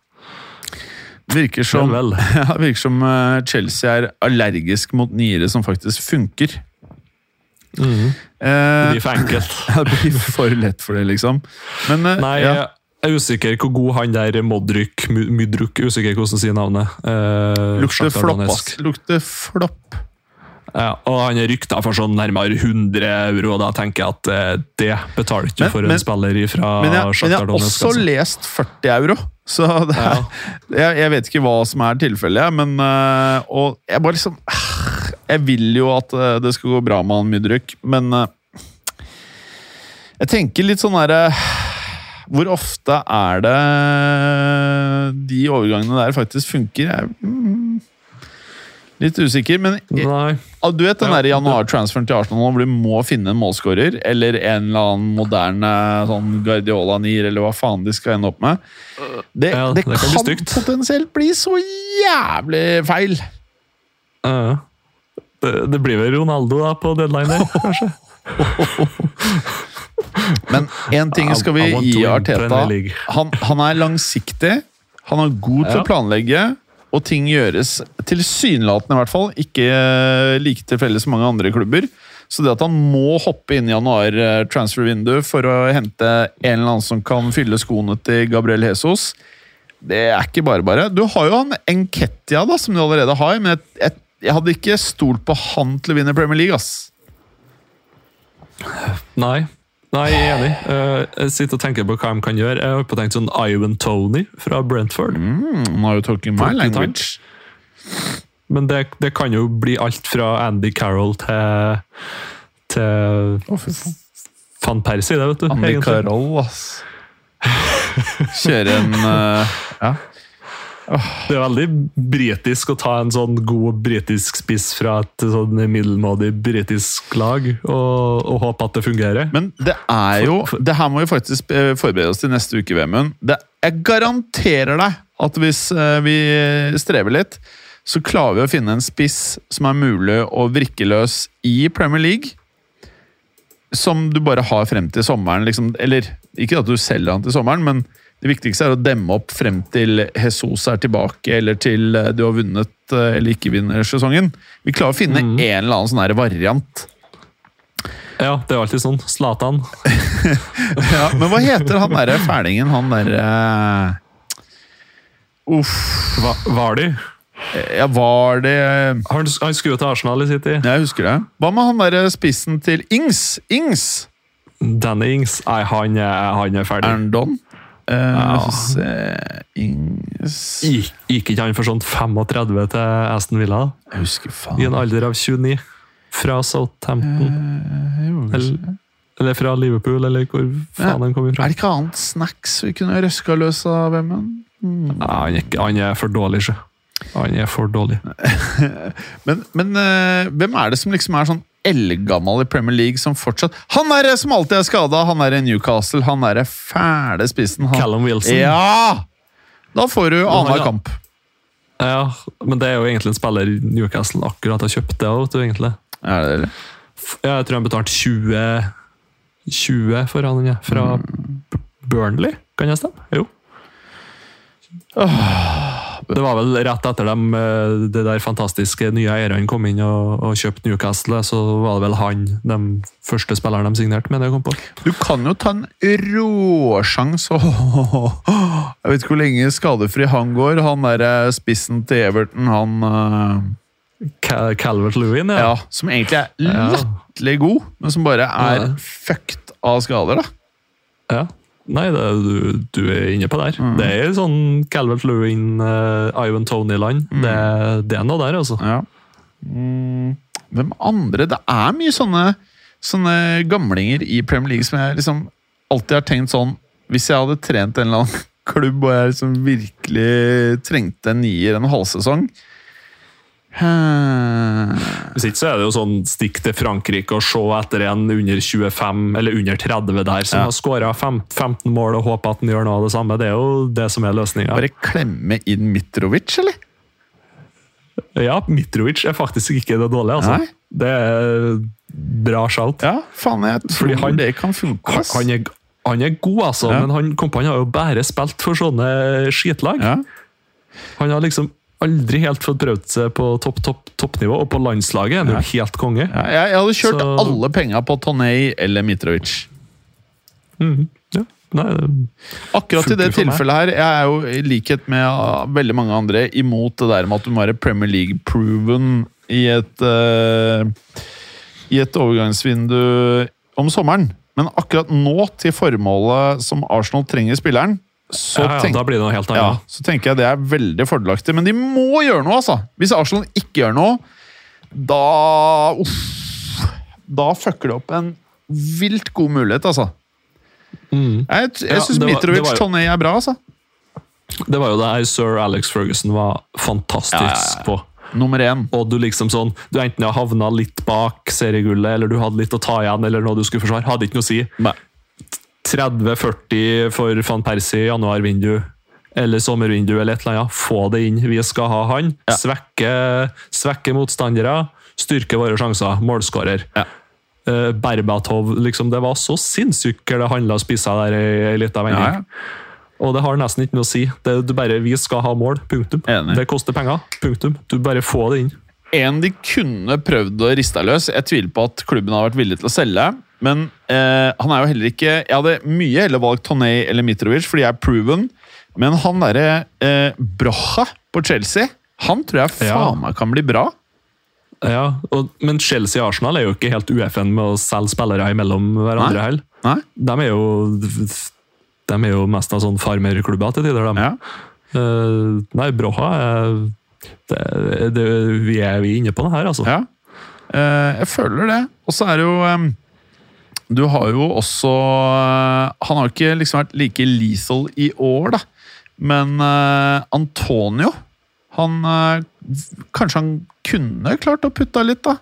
Virker som, ja, virker som eh, Chelsea er allergisk mot niere som faktisk funker. Mm. Eh, Det blir for enkelt. det blir for lett for det, liksom. Men eh, Nei, ja, jeg er usikker hvor god han der Modryk, Mu- Mudruk, usikker hvordan sier navnet. Eh, lukter flopp, ass. Lukter flopp. Ja, og han er rykta for sånn nærmere 100 euro, og da tenker jeg at eh, det betaler ikke Men- for men- en spiller fra Men jeg, men jeg har også altså. lest 40 euro. Så er, Ja. jeg, jeg vet ikke hva som er tilfellet, men eh, Og jeg bare liksom Jeg vil jo at eh, det skal gå bra med han Mudryk, men Jeg tenker litt sånn herre Hvor ofte er det de overgangene der faktisk funker? Jeg mm, litt usikker, men Nei. Du vet den Ja, januar-transferen til Arsenal hvor du må finne en målskårer, eller en eller annen moderne sånn Guardiola-nier, eller hva faen de skal ende opp med. Det, Ja, det, det kan kan, bli potensielt bli så jævlig feil! Uh, det, det blir vel Ronaldo da på deadline der, kanskje? Men én ting skal vi gi Arteta. Han, han er langsiktig, han er god til Ja. å planlegge, og ting gjøres tilsynelatende, i hvert fall, ikke eh, like tilfeldig som mange andre klubber. Så det at han må hoppe inn i januar eh, transfer window for å hente en eller annen som kan fylle skoene til Gabriel Jesus, det er ikke bare bare. Du har jo han Enketia, da, som du allerede har, men jeg, jeg, jeg hadde ikke stolt på han til å vinne Premier League, ass. Nei. Nei, jeg er enig. Eh, jeg sitter og tenker på hva de kan gjøre. Jeg har på tenkt sånn Ivan Tony fra Brentford. Mm, han har jo talking my language. Men det, det kan jo bli alt fra Andy Carroll til til oh, van Persie, det, vet du. Andy egentlig. Carroll, ass. Kjøre en uh, Ja. Det er veldig britisk å ta en sånn god britisk spiss fra et sånn middelmådig britisk lag og, og håpe at det fungerer. Men det er jo Det her må vi faktisk eh, forberede oss til neste uke, Vemund. Det- Jeg garanterer deg at hvis eh, vi strever litt, så klarer vi å finne en spiss som er mulig å vrikke løs i Premier League. Som du bare har frem til sommeren. Liksom, eller ikke at du selger han til sommeren, men det viktigste er å demme opp frem til Jesus er tilbake, eller til eh, du har vunnet eh, eller ikke vinner sesongen. Vi klarer å finne mm. en eller annen sånn her variant. Ja, det er alltid sånn. Zlatan. Ja, men hva heter han derre fælingen? Han derre Uff. Hva, var de? Ja, var det Han, han skulle jo til Arsenal i sin tid. Jeg husker det. Hva med han derre spissen til Ings? Ings! Danny Ings. Nei, han er, han er ferdig. Erndon? Eh, Ja. Ings Gikk, ikke han for sånn 35 til Aston Villa? Jeg husker I en alder av 29. Fra Southampton. Eh, Eller, eller fra Liverpool, eller hvor faen han kom Er det ikke annet snacks vi kunne røska løs av Vemund? Mm. Nei, han, er han er for dårlig, sjø. Han er for dårlig. Men, men uh, hvem er det som liksom er sånn eldgammel i Premier League som fortsatt Han er som alltid er skada! Han er i Newcastle, han er fæle spissen. Han. Callum Wilson. Ja! Da får du annenhver kamp. Ja, men det er jo egentlig en spiller Newcastle akkurat har kjøpt det òg, egentlig. Er det det? Ja, jeg tror han betalte 20 20 for han, ja. Fra mm. Burnley, kan jeg stemme? Jo. Det var vel rett etter dem, eh, det der fantastiske nye eierne kom inn og, og kjøpte Newcastle, så var det vel han, de første spilleren de signerte med det jeg kom på. Du kan jo ta en råsjanse Jeg vet ikke hvor lenge skadefri han går. Han der eh, spissen til Everton, han eh, Cal Calvert Lewin, ja. Ja, som egentlig er latterlig god, men som bare er Ja. fucked av skader, da. ja. Nei, det, du, du er inne på der. Mm. Det er sånn Calvert Lewin, uh, Ivan Tony-land. Mm. Det, det er noe der, altså. Ja. Mm, hvem andre? Det er mye sånne, sånne gamlinger i Premier League som jeg liksom alltid har tenkt sånn Hvis jeg hadde trent en eller annen klubb og jeg liksom virkelig trengte en nier en halvsesong eh, Hvis ikke så er det jo sånn stikk til Frankrike og se etter en under 25 eller under 30 der som Ja. har skåra 15 mål og håper at han gjør noe av det samme. Det er jo det som er løsninga. Bare klemme inn Mitrovic, eller? Ja, Mitrovic er faktisk ikke det dårlige, altså. Nei. Det er bra shout. Ja, faen, jeg tror han- det kan funke. Han, er, han er god, altså, Ja. men han, Kompani har jo bare spilt for sånne skitlag. Ja. Han har liksom aldri helt fått prøvd seg på topp, topp, toppnivå, og på landslaget er han jo helt konge. Ja, jeg, hadde kjørt Så- alle penga på Tonei eller Mitrovic. Mm, Ja. Nei, Akkurat i det tilfellet her, jeg er jo i likhet med ah, veldig mange andre imot det der med at du må være Premier League-proven i et uh, I et overgangsvindu om sommeren. Men akkurat nå, til formålet som Arsenal trenger spilleren, så, ja, ja, tenk, helt ja, så tenker jeg det er veldig fordelaktig. Men de må gjøre noe, altså! Hvis Arsenal ikke gjør noe, da Uff. Da fucker det opp en vilt god mulighet, altså. Mm. Jeg, jeg syns Mitrovic var Toney er bra, altså. Det var jo det her sir Alex Ferguson var fantastisk på. Nummer én. Og du liksom sånn, du enten har havna litt bak seriegullet, eller du hadde litt å ta igjen, eller noe du skulle forsvare. Hadde ikke noe å si. Nei. 30-40 for van Persie i januarvindu, eller sommervindu, eller et eller annet. Få det inn. Vi skal ha han. Ja. Svekke, svekke motstandere. Styrke våre sjanser. Målskårer. Ja. Eh, Berbatov, liksom, det var så sinnssykt hva det handla spissa der i ei lita vending. Og det har nesten ikke noe å si. Det, du bare, Vi skal ha mål. Punktum. Enig. Det koster penger. Punktum. Du bare få det inn. En de kunne prøvd å riste løs. Jeg tviler på at klubben har vært villig til å selge. Men eh, han er jo heller ikke Jeg hadde mye heller valgt Toney eller Mitrovic, fordi jeg er proven. Men han derre eh, Brocha på Chelsea, han tror jeg Ja. faen meg kan bli bra. Ja, og, Men Chelsea og Arsenal er jo ikke helt UFN med å selge spillere imellom hverandre heller. De er jo de er jo mest av sånn farmerklubber til tider. De. Ja. Uh, nei, Broha er det, det, vi, er vi inne på det her, altså. ja. Uh, jeg føler det. Og så er det jo eh, Du har jo også eh, Han har ikke liksom vært like lethal i år, da. Men uh, Antonio han, uh, Kanskje han kunne klart å putte litt, da.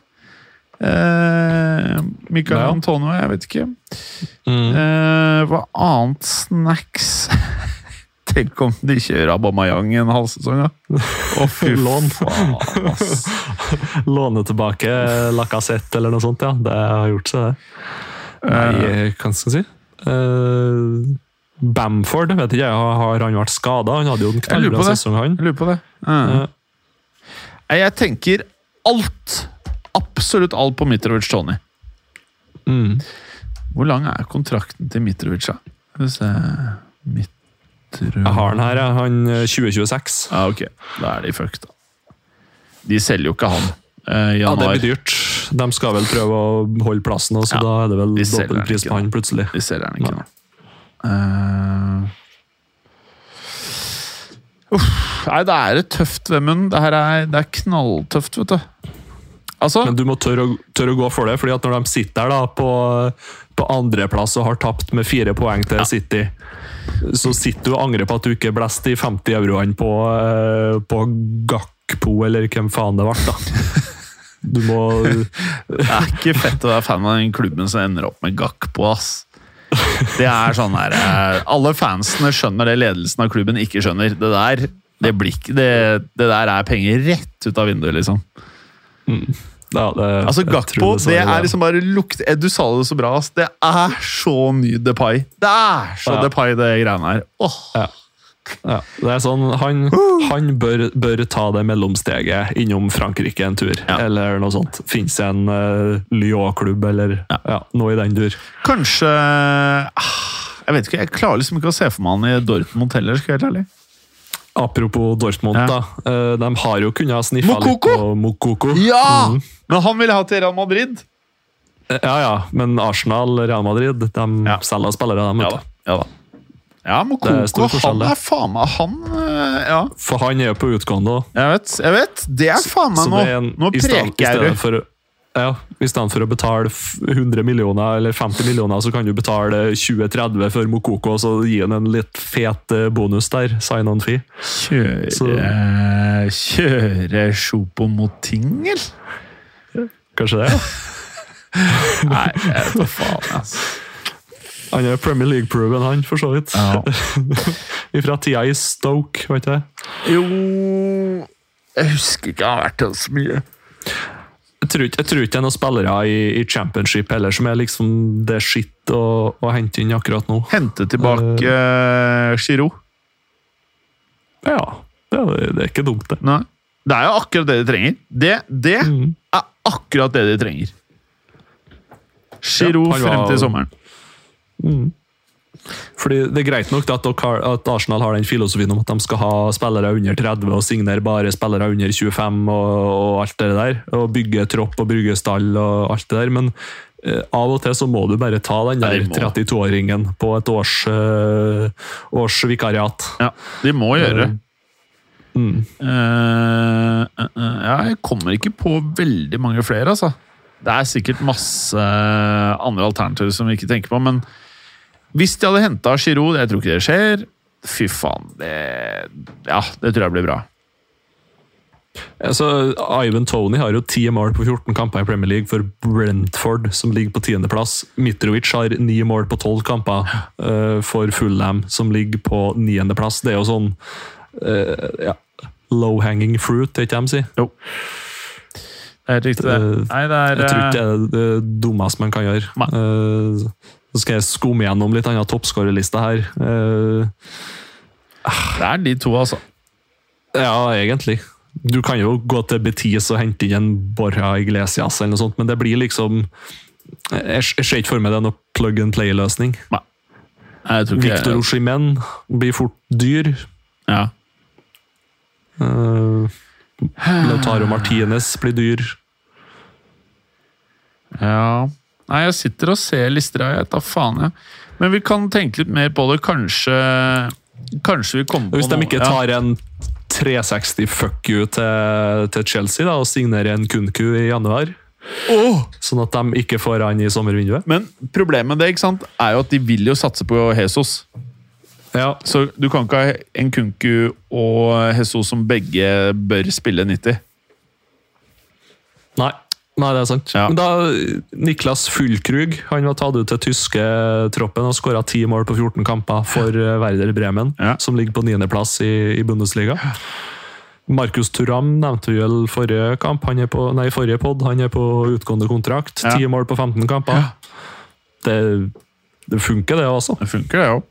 Uh, Michael Ja. Antonio, jeg vet ikke. Mm. Hva annet snacks? Tenk om de kjører Abamayang en halv sesong, da. Å, fy Lån. faen, ass. Låne tilbake Lacassette eller noe sånt, ja. Det har gjort seg, det. Nei, hva skal jeg si? Uh, Bamford, vet ikke jeg, har han vært skada? Han hadde jo en knallbra sesong, han. Jeg lurer på det. Eh. Uh. Jeg tenker alt, absolutt alt på Mitrovic Tony. Mm. Hvor lang er kontrakten til Mitrovic, da? Skal vi se Mitrovic Jeg har den her, ja. han eh, 2026. Ja, ok. Da er de fucked, da. De selger jo ikke han Uh, Ja, det blir dyrt. De skal vel prøve å holde plassen, og så Ja, da er det vel de selger dobbel pris på han plutselig. De ser den ikke uff, nei, det er tøft, Vemund. Det her er, det er knalltøft, vet du. Altså Men du må tørre å, tørre å gå for det, fordi at når de sitter der da på, på andreplass og har tapt med fire poeng til City, så sitter du og angrer på at du ikke blåste de 50 euroene på, eh, på Gakpo, eller hvem faen det ble, da. Du må Det er ikke fett å være fan av den klubben som ender opp med Gakpo, ass. Det er sånn her eh, Alle fansene skjønner det ledelsen av klubben ikke skjønner. Det der det, blikk, det, det der er penger rett ut av vinduet, liksom. ja, det, Altså, Gakpo, det, det er liksom bare lukt Du sa det så bra, ass. Det er så ny Depay. Det er så Ja. Depay, det greiene her. Åh, Ja. Ja, det er sånn, Han, han bør, bør ta det mellomsteget innom Frankrike en tur, Ja. eller noe sånt. Fins en uh, Lyon-klubb eller ja. noe i den dur. Kanskje ah, Jeg vet ikke, jeg klarer liksom ikke å se for meg han i Dortmund heller, skal jeg være ærlig. Apropos Dortmund, Ja. da. eh, de har jo kunnet sniffa litt på Mokoko. Ja! Mm. Men han ville ha til Real Madrid. Ja, ja, men Arsenal, Real Madrid, de Ja. selger spillere, de. Ja da. Ja, da. Ja er Mokoko, han er faen meg Han eh, Ja, For han er jo på utgående jeg vet. Jeg vet. Det er faen meg nå en- Nå preker jeg du. Ja, I stedet for å betale 100 millioner eller 50 millioner, så kan du betale 20-30 for Mokoko og så gi han en litt fet eh, bonus der. Sign on fee. Kjøre Så- Kjøre Sjopo mot Tingel? Kanskje det? ja. Nei, jeg vet da faen, altså. Han er Premier League-proven, han, for så vidt. Ja. Fra tida i Stoke, vet du. Jo Jeg husker ikke han har vært så mye. Jeg tror, ikke, jeg det er noen spillere i, i championship heller som er liksom det skitt å, å hente inn akkurat nå. Hente tilbake uh, Giroud. Ja, det det er ikke dumt, det. Nei. Det er jo akkurat det de trenger. Det, det Mm. er akkurat det de trenger. Giroud Ja, var- frem til sommeren. Fordi Det er greit nok at, at Arsenal har den filosofien om at de skal ha spillere under 30 og signere bare spillere under 25 og, og alt det der. Og bygge tropp og bygge stall og alt det der. Men eh, av og til så må du bare ta den der 32-åringen på et års, eh, års vikariat. Ja, de må gjøre det. Mm. Uh, uh, uh, jeg kommer ikke på veldig mange flere, altså. Det er sikkert masse andre alternativer som vi ikke tenker på, men hvis de hadde henta Giroud, jeg tror ikke det skjer. Fy faen, det Ja, det tror jeg blir bra. Altså, Ivan Tony har jo 10 mål på 14 kamper i Premier League for Brentford, som ligger på tiendeplass. Mitrovic har 9 mål på 12 kamper uh, for Fulham, som ligger på niendeplass. Det er jo sånn uh, ja, low hanging fruit, det er ikke de sier? Jo. Det er riktig, det. Eh, Nei, det er Jeg tror ikke det er det dummeste man kan gjøre. Nei. Så skal jeg skumme gjennom litt annen toppskårerliste her. Uh, Det er de to, altså. Ja, egentlig. Du kan jo gå til Betis og hente inn en Borja Iglesias, eller noe sånt, men det blir liksom Jeg, ser ikke for meg det er noe plug and play-løsning. Nei, jeg Victor Oshimen blir fort dyr. Ja. Uh, Lautaro Martinez blir dyr. Ja Nei, jeg sitter og ser lister jeg tar faen, jeg. Men vi kan tenke litt mer på det. Kanskje Kanskje vi kommer på Hvis de noe- ikke ja. tar en 360 fuck you til, til Chelsea da, og signerer en Kunku i januar, sånn at de ikke får han i sommervinduet. Men problemet med det ikke sant, er jo at de vil jo satse på Jesus. Ja, Så du kan ikke ha en Kunku og Jesus som begge bør spille 90. Nei. Nei, det er sant. Ja. Men da, Niklas Fullkrug han var tatt ut til tyske troppen og skåra ti mål på 14 kamper for eh, Werder Bremen, Ja. som ligger på niendeplass i, i Bundesliga. Markus Turam nevnte vi vel forrige kamp, han er på, nei, forrige pod. Han er på utgående kontrakt. Ja. Ti mål på 15 kamper. Det, det funker, det også. Det funker, det òg.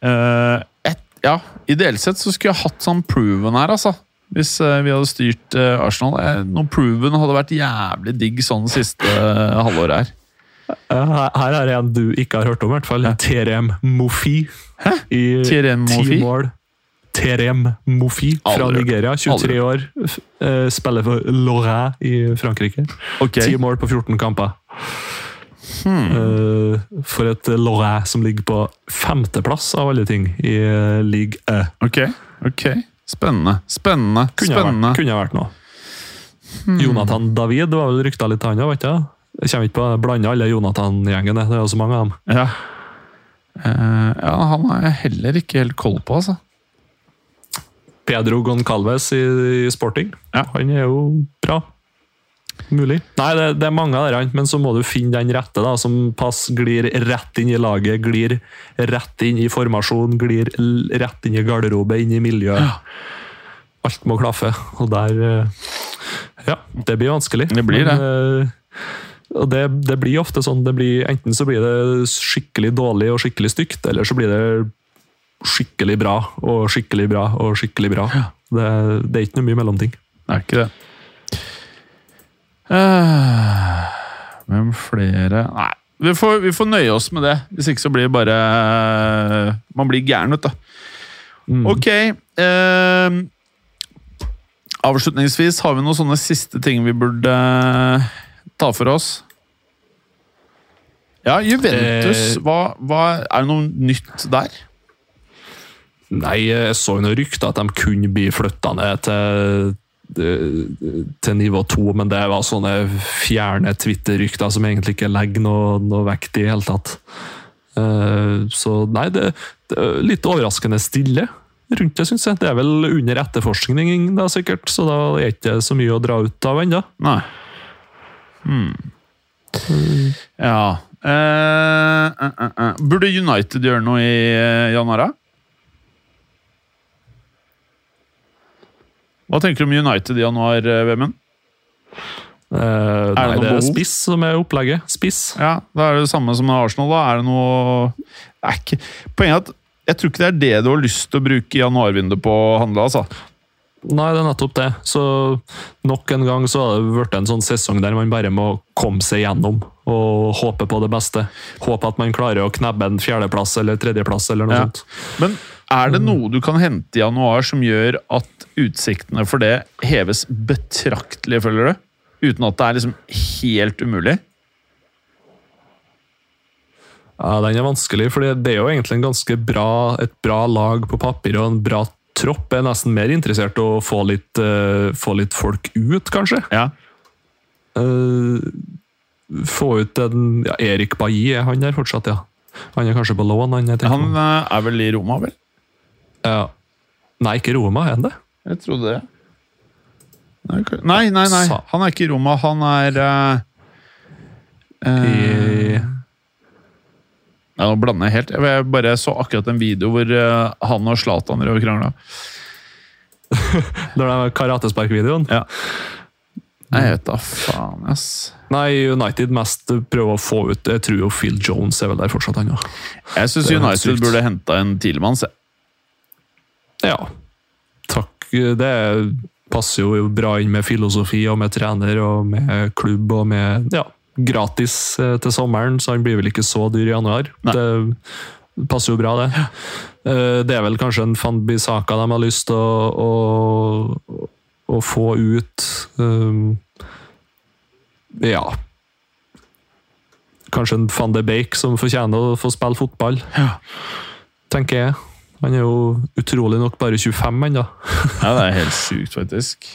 Uh, ja, ideelt sett så skulle jeg hatt sånn proven her, altså. Hvis eh, vi hadde styrt eh, Arsenal. noen noe proven hadde vært jævlig digg sånn siste halvåret her. Her, her er en du ikke har hørt om, i hvert fall. Terem Mofi. Hæ? I Terem Mofi? Terem Mofi fra Aldri. Nigeria. 23 år. eh, Spiller for Lorraine i Frankrike. Okay. 10 mål på 14 kamper. Hmm. Eh, For et Lorraine som ligger på femteplass, av alle ting, i league Ligue E. ok, ok. Spennende. Spennende. Kunne Spennende. vært, kunne ha vært noe. Jonathan David var vel rykta litt, han òg, vet du? Jeg kommer ikke på å Blande alle Jonathan-gjengene. Det er jo så mange av dem. Ja. Uh, ja, han har jeg heller ikke helt koll på, altså. Pedro Goncalves i, i Sporting. Ja. Han er jo bra. Mulig. Nei, det, det er mange av dem, men så må du finne den rette, da, som pass glir rett inn i laget, glir rett inn i formasjon, glir rett inn i garderobe, inn i miljøet. Alt må klaffe, og der eh, Ja, det blir vanskelig. Det blir Men, eh, og det, det blir ofte sånn det blir, Enten så blir det skikkelig dårlig og skikkelig stygt, eller så blir det skikkelig bra og skikkelig bra og skikkelig bra. Det, det er ikke noe mye mellomting. Det er ikke det. Eh, Hvem flere Nei, vi får, vi får nøye oss med det. Hvis ikke så blir det bare Man blir gæren, vet du. Mm. Ok. eh, avslutningsvis, har vi noen sånne siste ting vi burde eh, ta for oss? Ja, Juventus. Eh. Hva, hva, er det noe nytt der? Nei, jeg så noen rykter at de kunne bli flytta ned til, til nivå to, men det var sånne fjerne Twitter-rykter som egentlig ikke legger noe, noe vekt i det hele tatt. Eh, Så nei, det, det er litt overraskende stille rundt det, syns jeg. Det er vel under etterforskning, da sikkert, så da er det ikke så mye å dra ut av ennå. Nei. Hmm. Ja uh, uh, uh. eh. Burde United gjøre noe i uh, januar? Hva tenker du om United i januar, Vemund? Uh, er det nei, det er spiss som er opplegget. Spiss. Ja, Da er det det samme som med Arsenal. da. Er det noe er ikke, Poenget er at jeg tror ikke det er det du har lyst til å bruke januarvinduet på å handle. altså. Nei, det er nettopp det. Så nok en gang så har det blitt en sånn sesong der man bare må komme seg gjennom og håpe på det beste. Håpe at man klarer å knebbe en fjerdeplass eller tredjeplass eller noe Ja. sånt. Men er det noe du kan hente i januar som gjør at utsiktene for det heves betraktelig, føler du? Uten at det er liksom helt umulig? Ja, Den er vanskelig, for det er jo egentlig en ganske bra, et bra lag på papir og en bra tropp. Jeg er nesten mer interessert i å få litt, uh, få litt folk ut, kanskje. Ja. Uh, få ut en ja, Erik Bailly, er han der fortsatt, ja? Han er kanskje på lån? Han, Han eh, er vel i Roma, vel? Ja. Nei, ikke Roma, er han det? Jeg trodde det. Nei, Nei, nei, nei. Han er ikke i Roma. Han er eh, I, Nei, Nå blander jeg helt. Jeg bare så akkurat en video hvor eh, han og Zlatan drev og krangla. det er karatespark-videoen? Ja. Nei, jeg vet da faen, ass. Nei, United mest prøver å få ut Jeg tror jo Phil Jones er vel der fortsatt, òg. Jeg syns United burde henta en Tielemanns. Ja. Takk. Det passer jo bra inn med filosofi og med trener og med klubb og med ja, gratis eh, til sommeren, så han blir vel ikke så dyr i januar. Nei. Det passer jo bra, det. Eh, Det er vel kanskje en Van Bissaka de har lyst til å, å, å få ut. Um, ja Kanskje en van de Bake som fortjener å få spille fotball, ja. tenker jeg. Han er jo utrolig nok bare 25 ennå. Ja, det er helt sjukt, faktisk.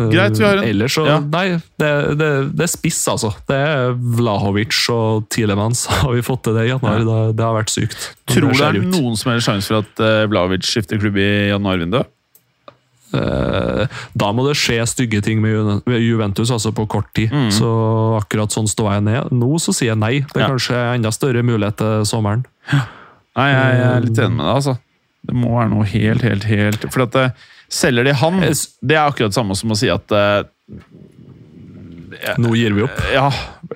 Greit, vi har en- Ellers så ja. Nei, det, det, det er spiss, altså. Det er Vlahovic og Tilemans. Har vi fått til det i januar? Det, det har vært sykt. Tror du det er noen som helst sjanse for at Vlahovic skifter klubb i januarvinduet? Eh, Da må det skje stygge ting med Juventus altså på kort tid. Mm. Så akkurat sånn står jeg ned. Nå så sier jeg nei. Det er Ja. kanskje enda større mulighet til sommeren. Nei, jeg, jeg er litt enig med deg, altså. Det må være noe helt, helt, helt For at eh, selger de han, det er akkurat det samme som å si at uh, Nå gir vi opp. Ja,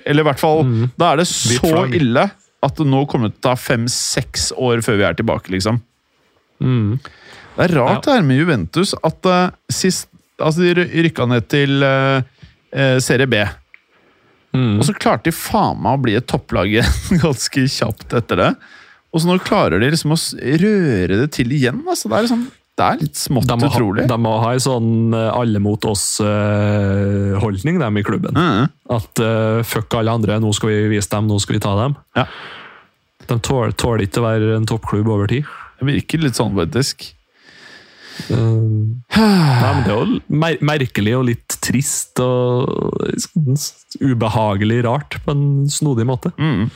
eller i hvert fall Mm. Da er det så ille at det nå kommer til å ta fem-seks år før vi er tilbake, liksom. Mm. Det er rart det her med Juventus at uh, sist Altså, de ry- rykka ned til eh, eh, Serie B. Mm. Og så klarte de faen meg å bli et topplag ganske kjapt etter det. Og så nå klarer de liksom å røre det til igjen. Altså, det, er liksom, det er litt smått De utrolig. de må ha en sånn eh, alle mot oss-holdning, dem i klubben. Mm. At uh, fuck alle andre, nå skal vi vise dem, nå skal vi ta dem. Ja. De tåler, tål ikke å være en toppklubb over tid. Det virker litt sånn, faktisk. Eh, nei, men det er jo mer merkelig og litt trist og ubehagelig rart på en snodig måte. Mm.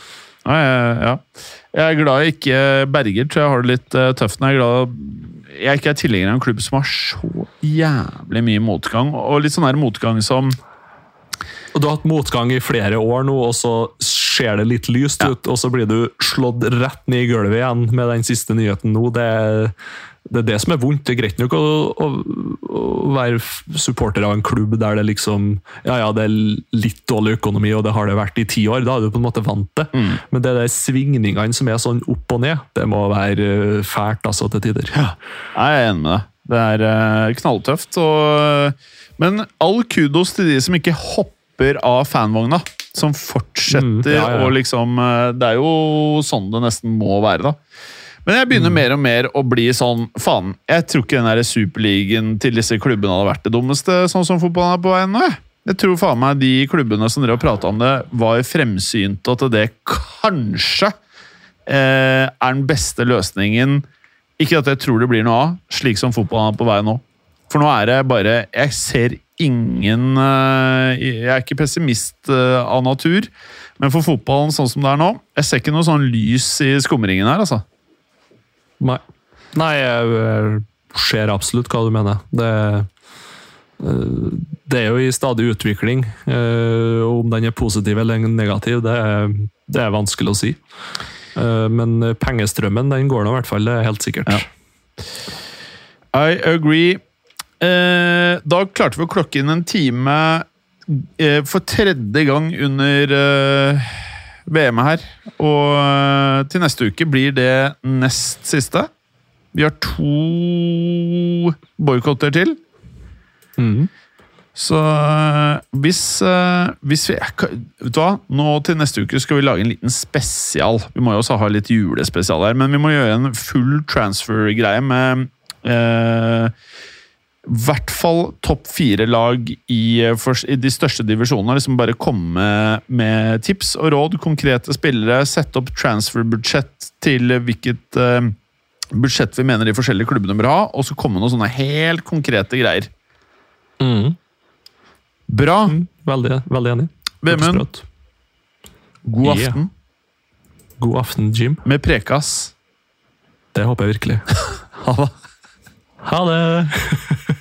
Jeg, ja. jeg er glad jeg ikke Berger tror jeg har det litt eh, tøft. når Jeg er glad jeg ikke er tilhenger av en klubb som har så jævlig mye motgang. Og litt sånn her motgang som Og Du har hatt motgang i flere år nå, og så ser det litt lyst Ja. ut, og så blir du slått rett ned i gulvet igjen med den siste nyheten nå. Det, det er det som er vondt. Det er greit nok å, å, å være supporter av en klubb der det liksom Ja, ja, det er litt dårlig økonomi, og det har det vært i ti år. Da er du på en måte vant til. Mm. Men det er de svingningene som er sånn opp og ned, det må være eh, fælt altså til tider. Ja, jeg er enig med deg. Det er uh, knalltøft. Og, men all kudos til de som ikke hopper av fanvogna. Som fortsetter mm, ja, ja. å liksom Det er jo sånn det nesten må være, da. Men jeg begynner mm. mer og mer å bli sånn Faen, jeg tror ikke den superligaen til disse klubbene hadde vært det dummeste, sånn som fotballen er på vei nå. Jeg tror faen meg de klubbene som dere har prata om det, var fremsynte, og at det kanskje eh, er den beste løsningen. Ikke at jeg tror det blir noe av, slik som fotballen er på vei nå. For nå er det bare Jeg ser ingen eh, Jeg er ikke pessimist eh, av natur, men for fotballen sånn som det er nå Jeg ser ikke noe sånn lys i skumringen her, altså. Nei. Nei, jeg ser absolutt hva du mener. Det, eh, det er jo i stadig utvikling. Eh, om den er positiv eller negativ, det er, det er vanskelig å si. Eh, men pengestrømmen den går nå i hvert fall, det er helt sikkert. Ja. I agree. Da klarte vi å klokke inn en time for tredje gang under VM her. Og eh, til neste uke blir det nest siste. Vi har to boikotter til. Mm. Så eh, hvis, eh, hvis vi Vet du hva? Nå til neste uke skal vi lage en liten spesial. Vi må jo også ha litt julespesial her, men vi må gjøre en full transfer-greie med eh, hvert fall topp fire lag i, i, de største divisjonene. Liksom bare komme med tips og råd, konkrete spillere, sette opp transfer-budsjett til hvilket uh, budsjett vi mener de forskjellige klubbene bør ha, og så komme noen sånne helt konkrete greier. Mm. Bra. Mm, veldig, veldig enig. Vemund, god aften. Yeah. God aften, Jim. Med prekas. Det håper jeg virkelig. ha det. Ha det!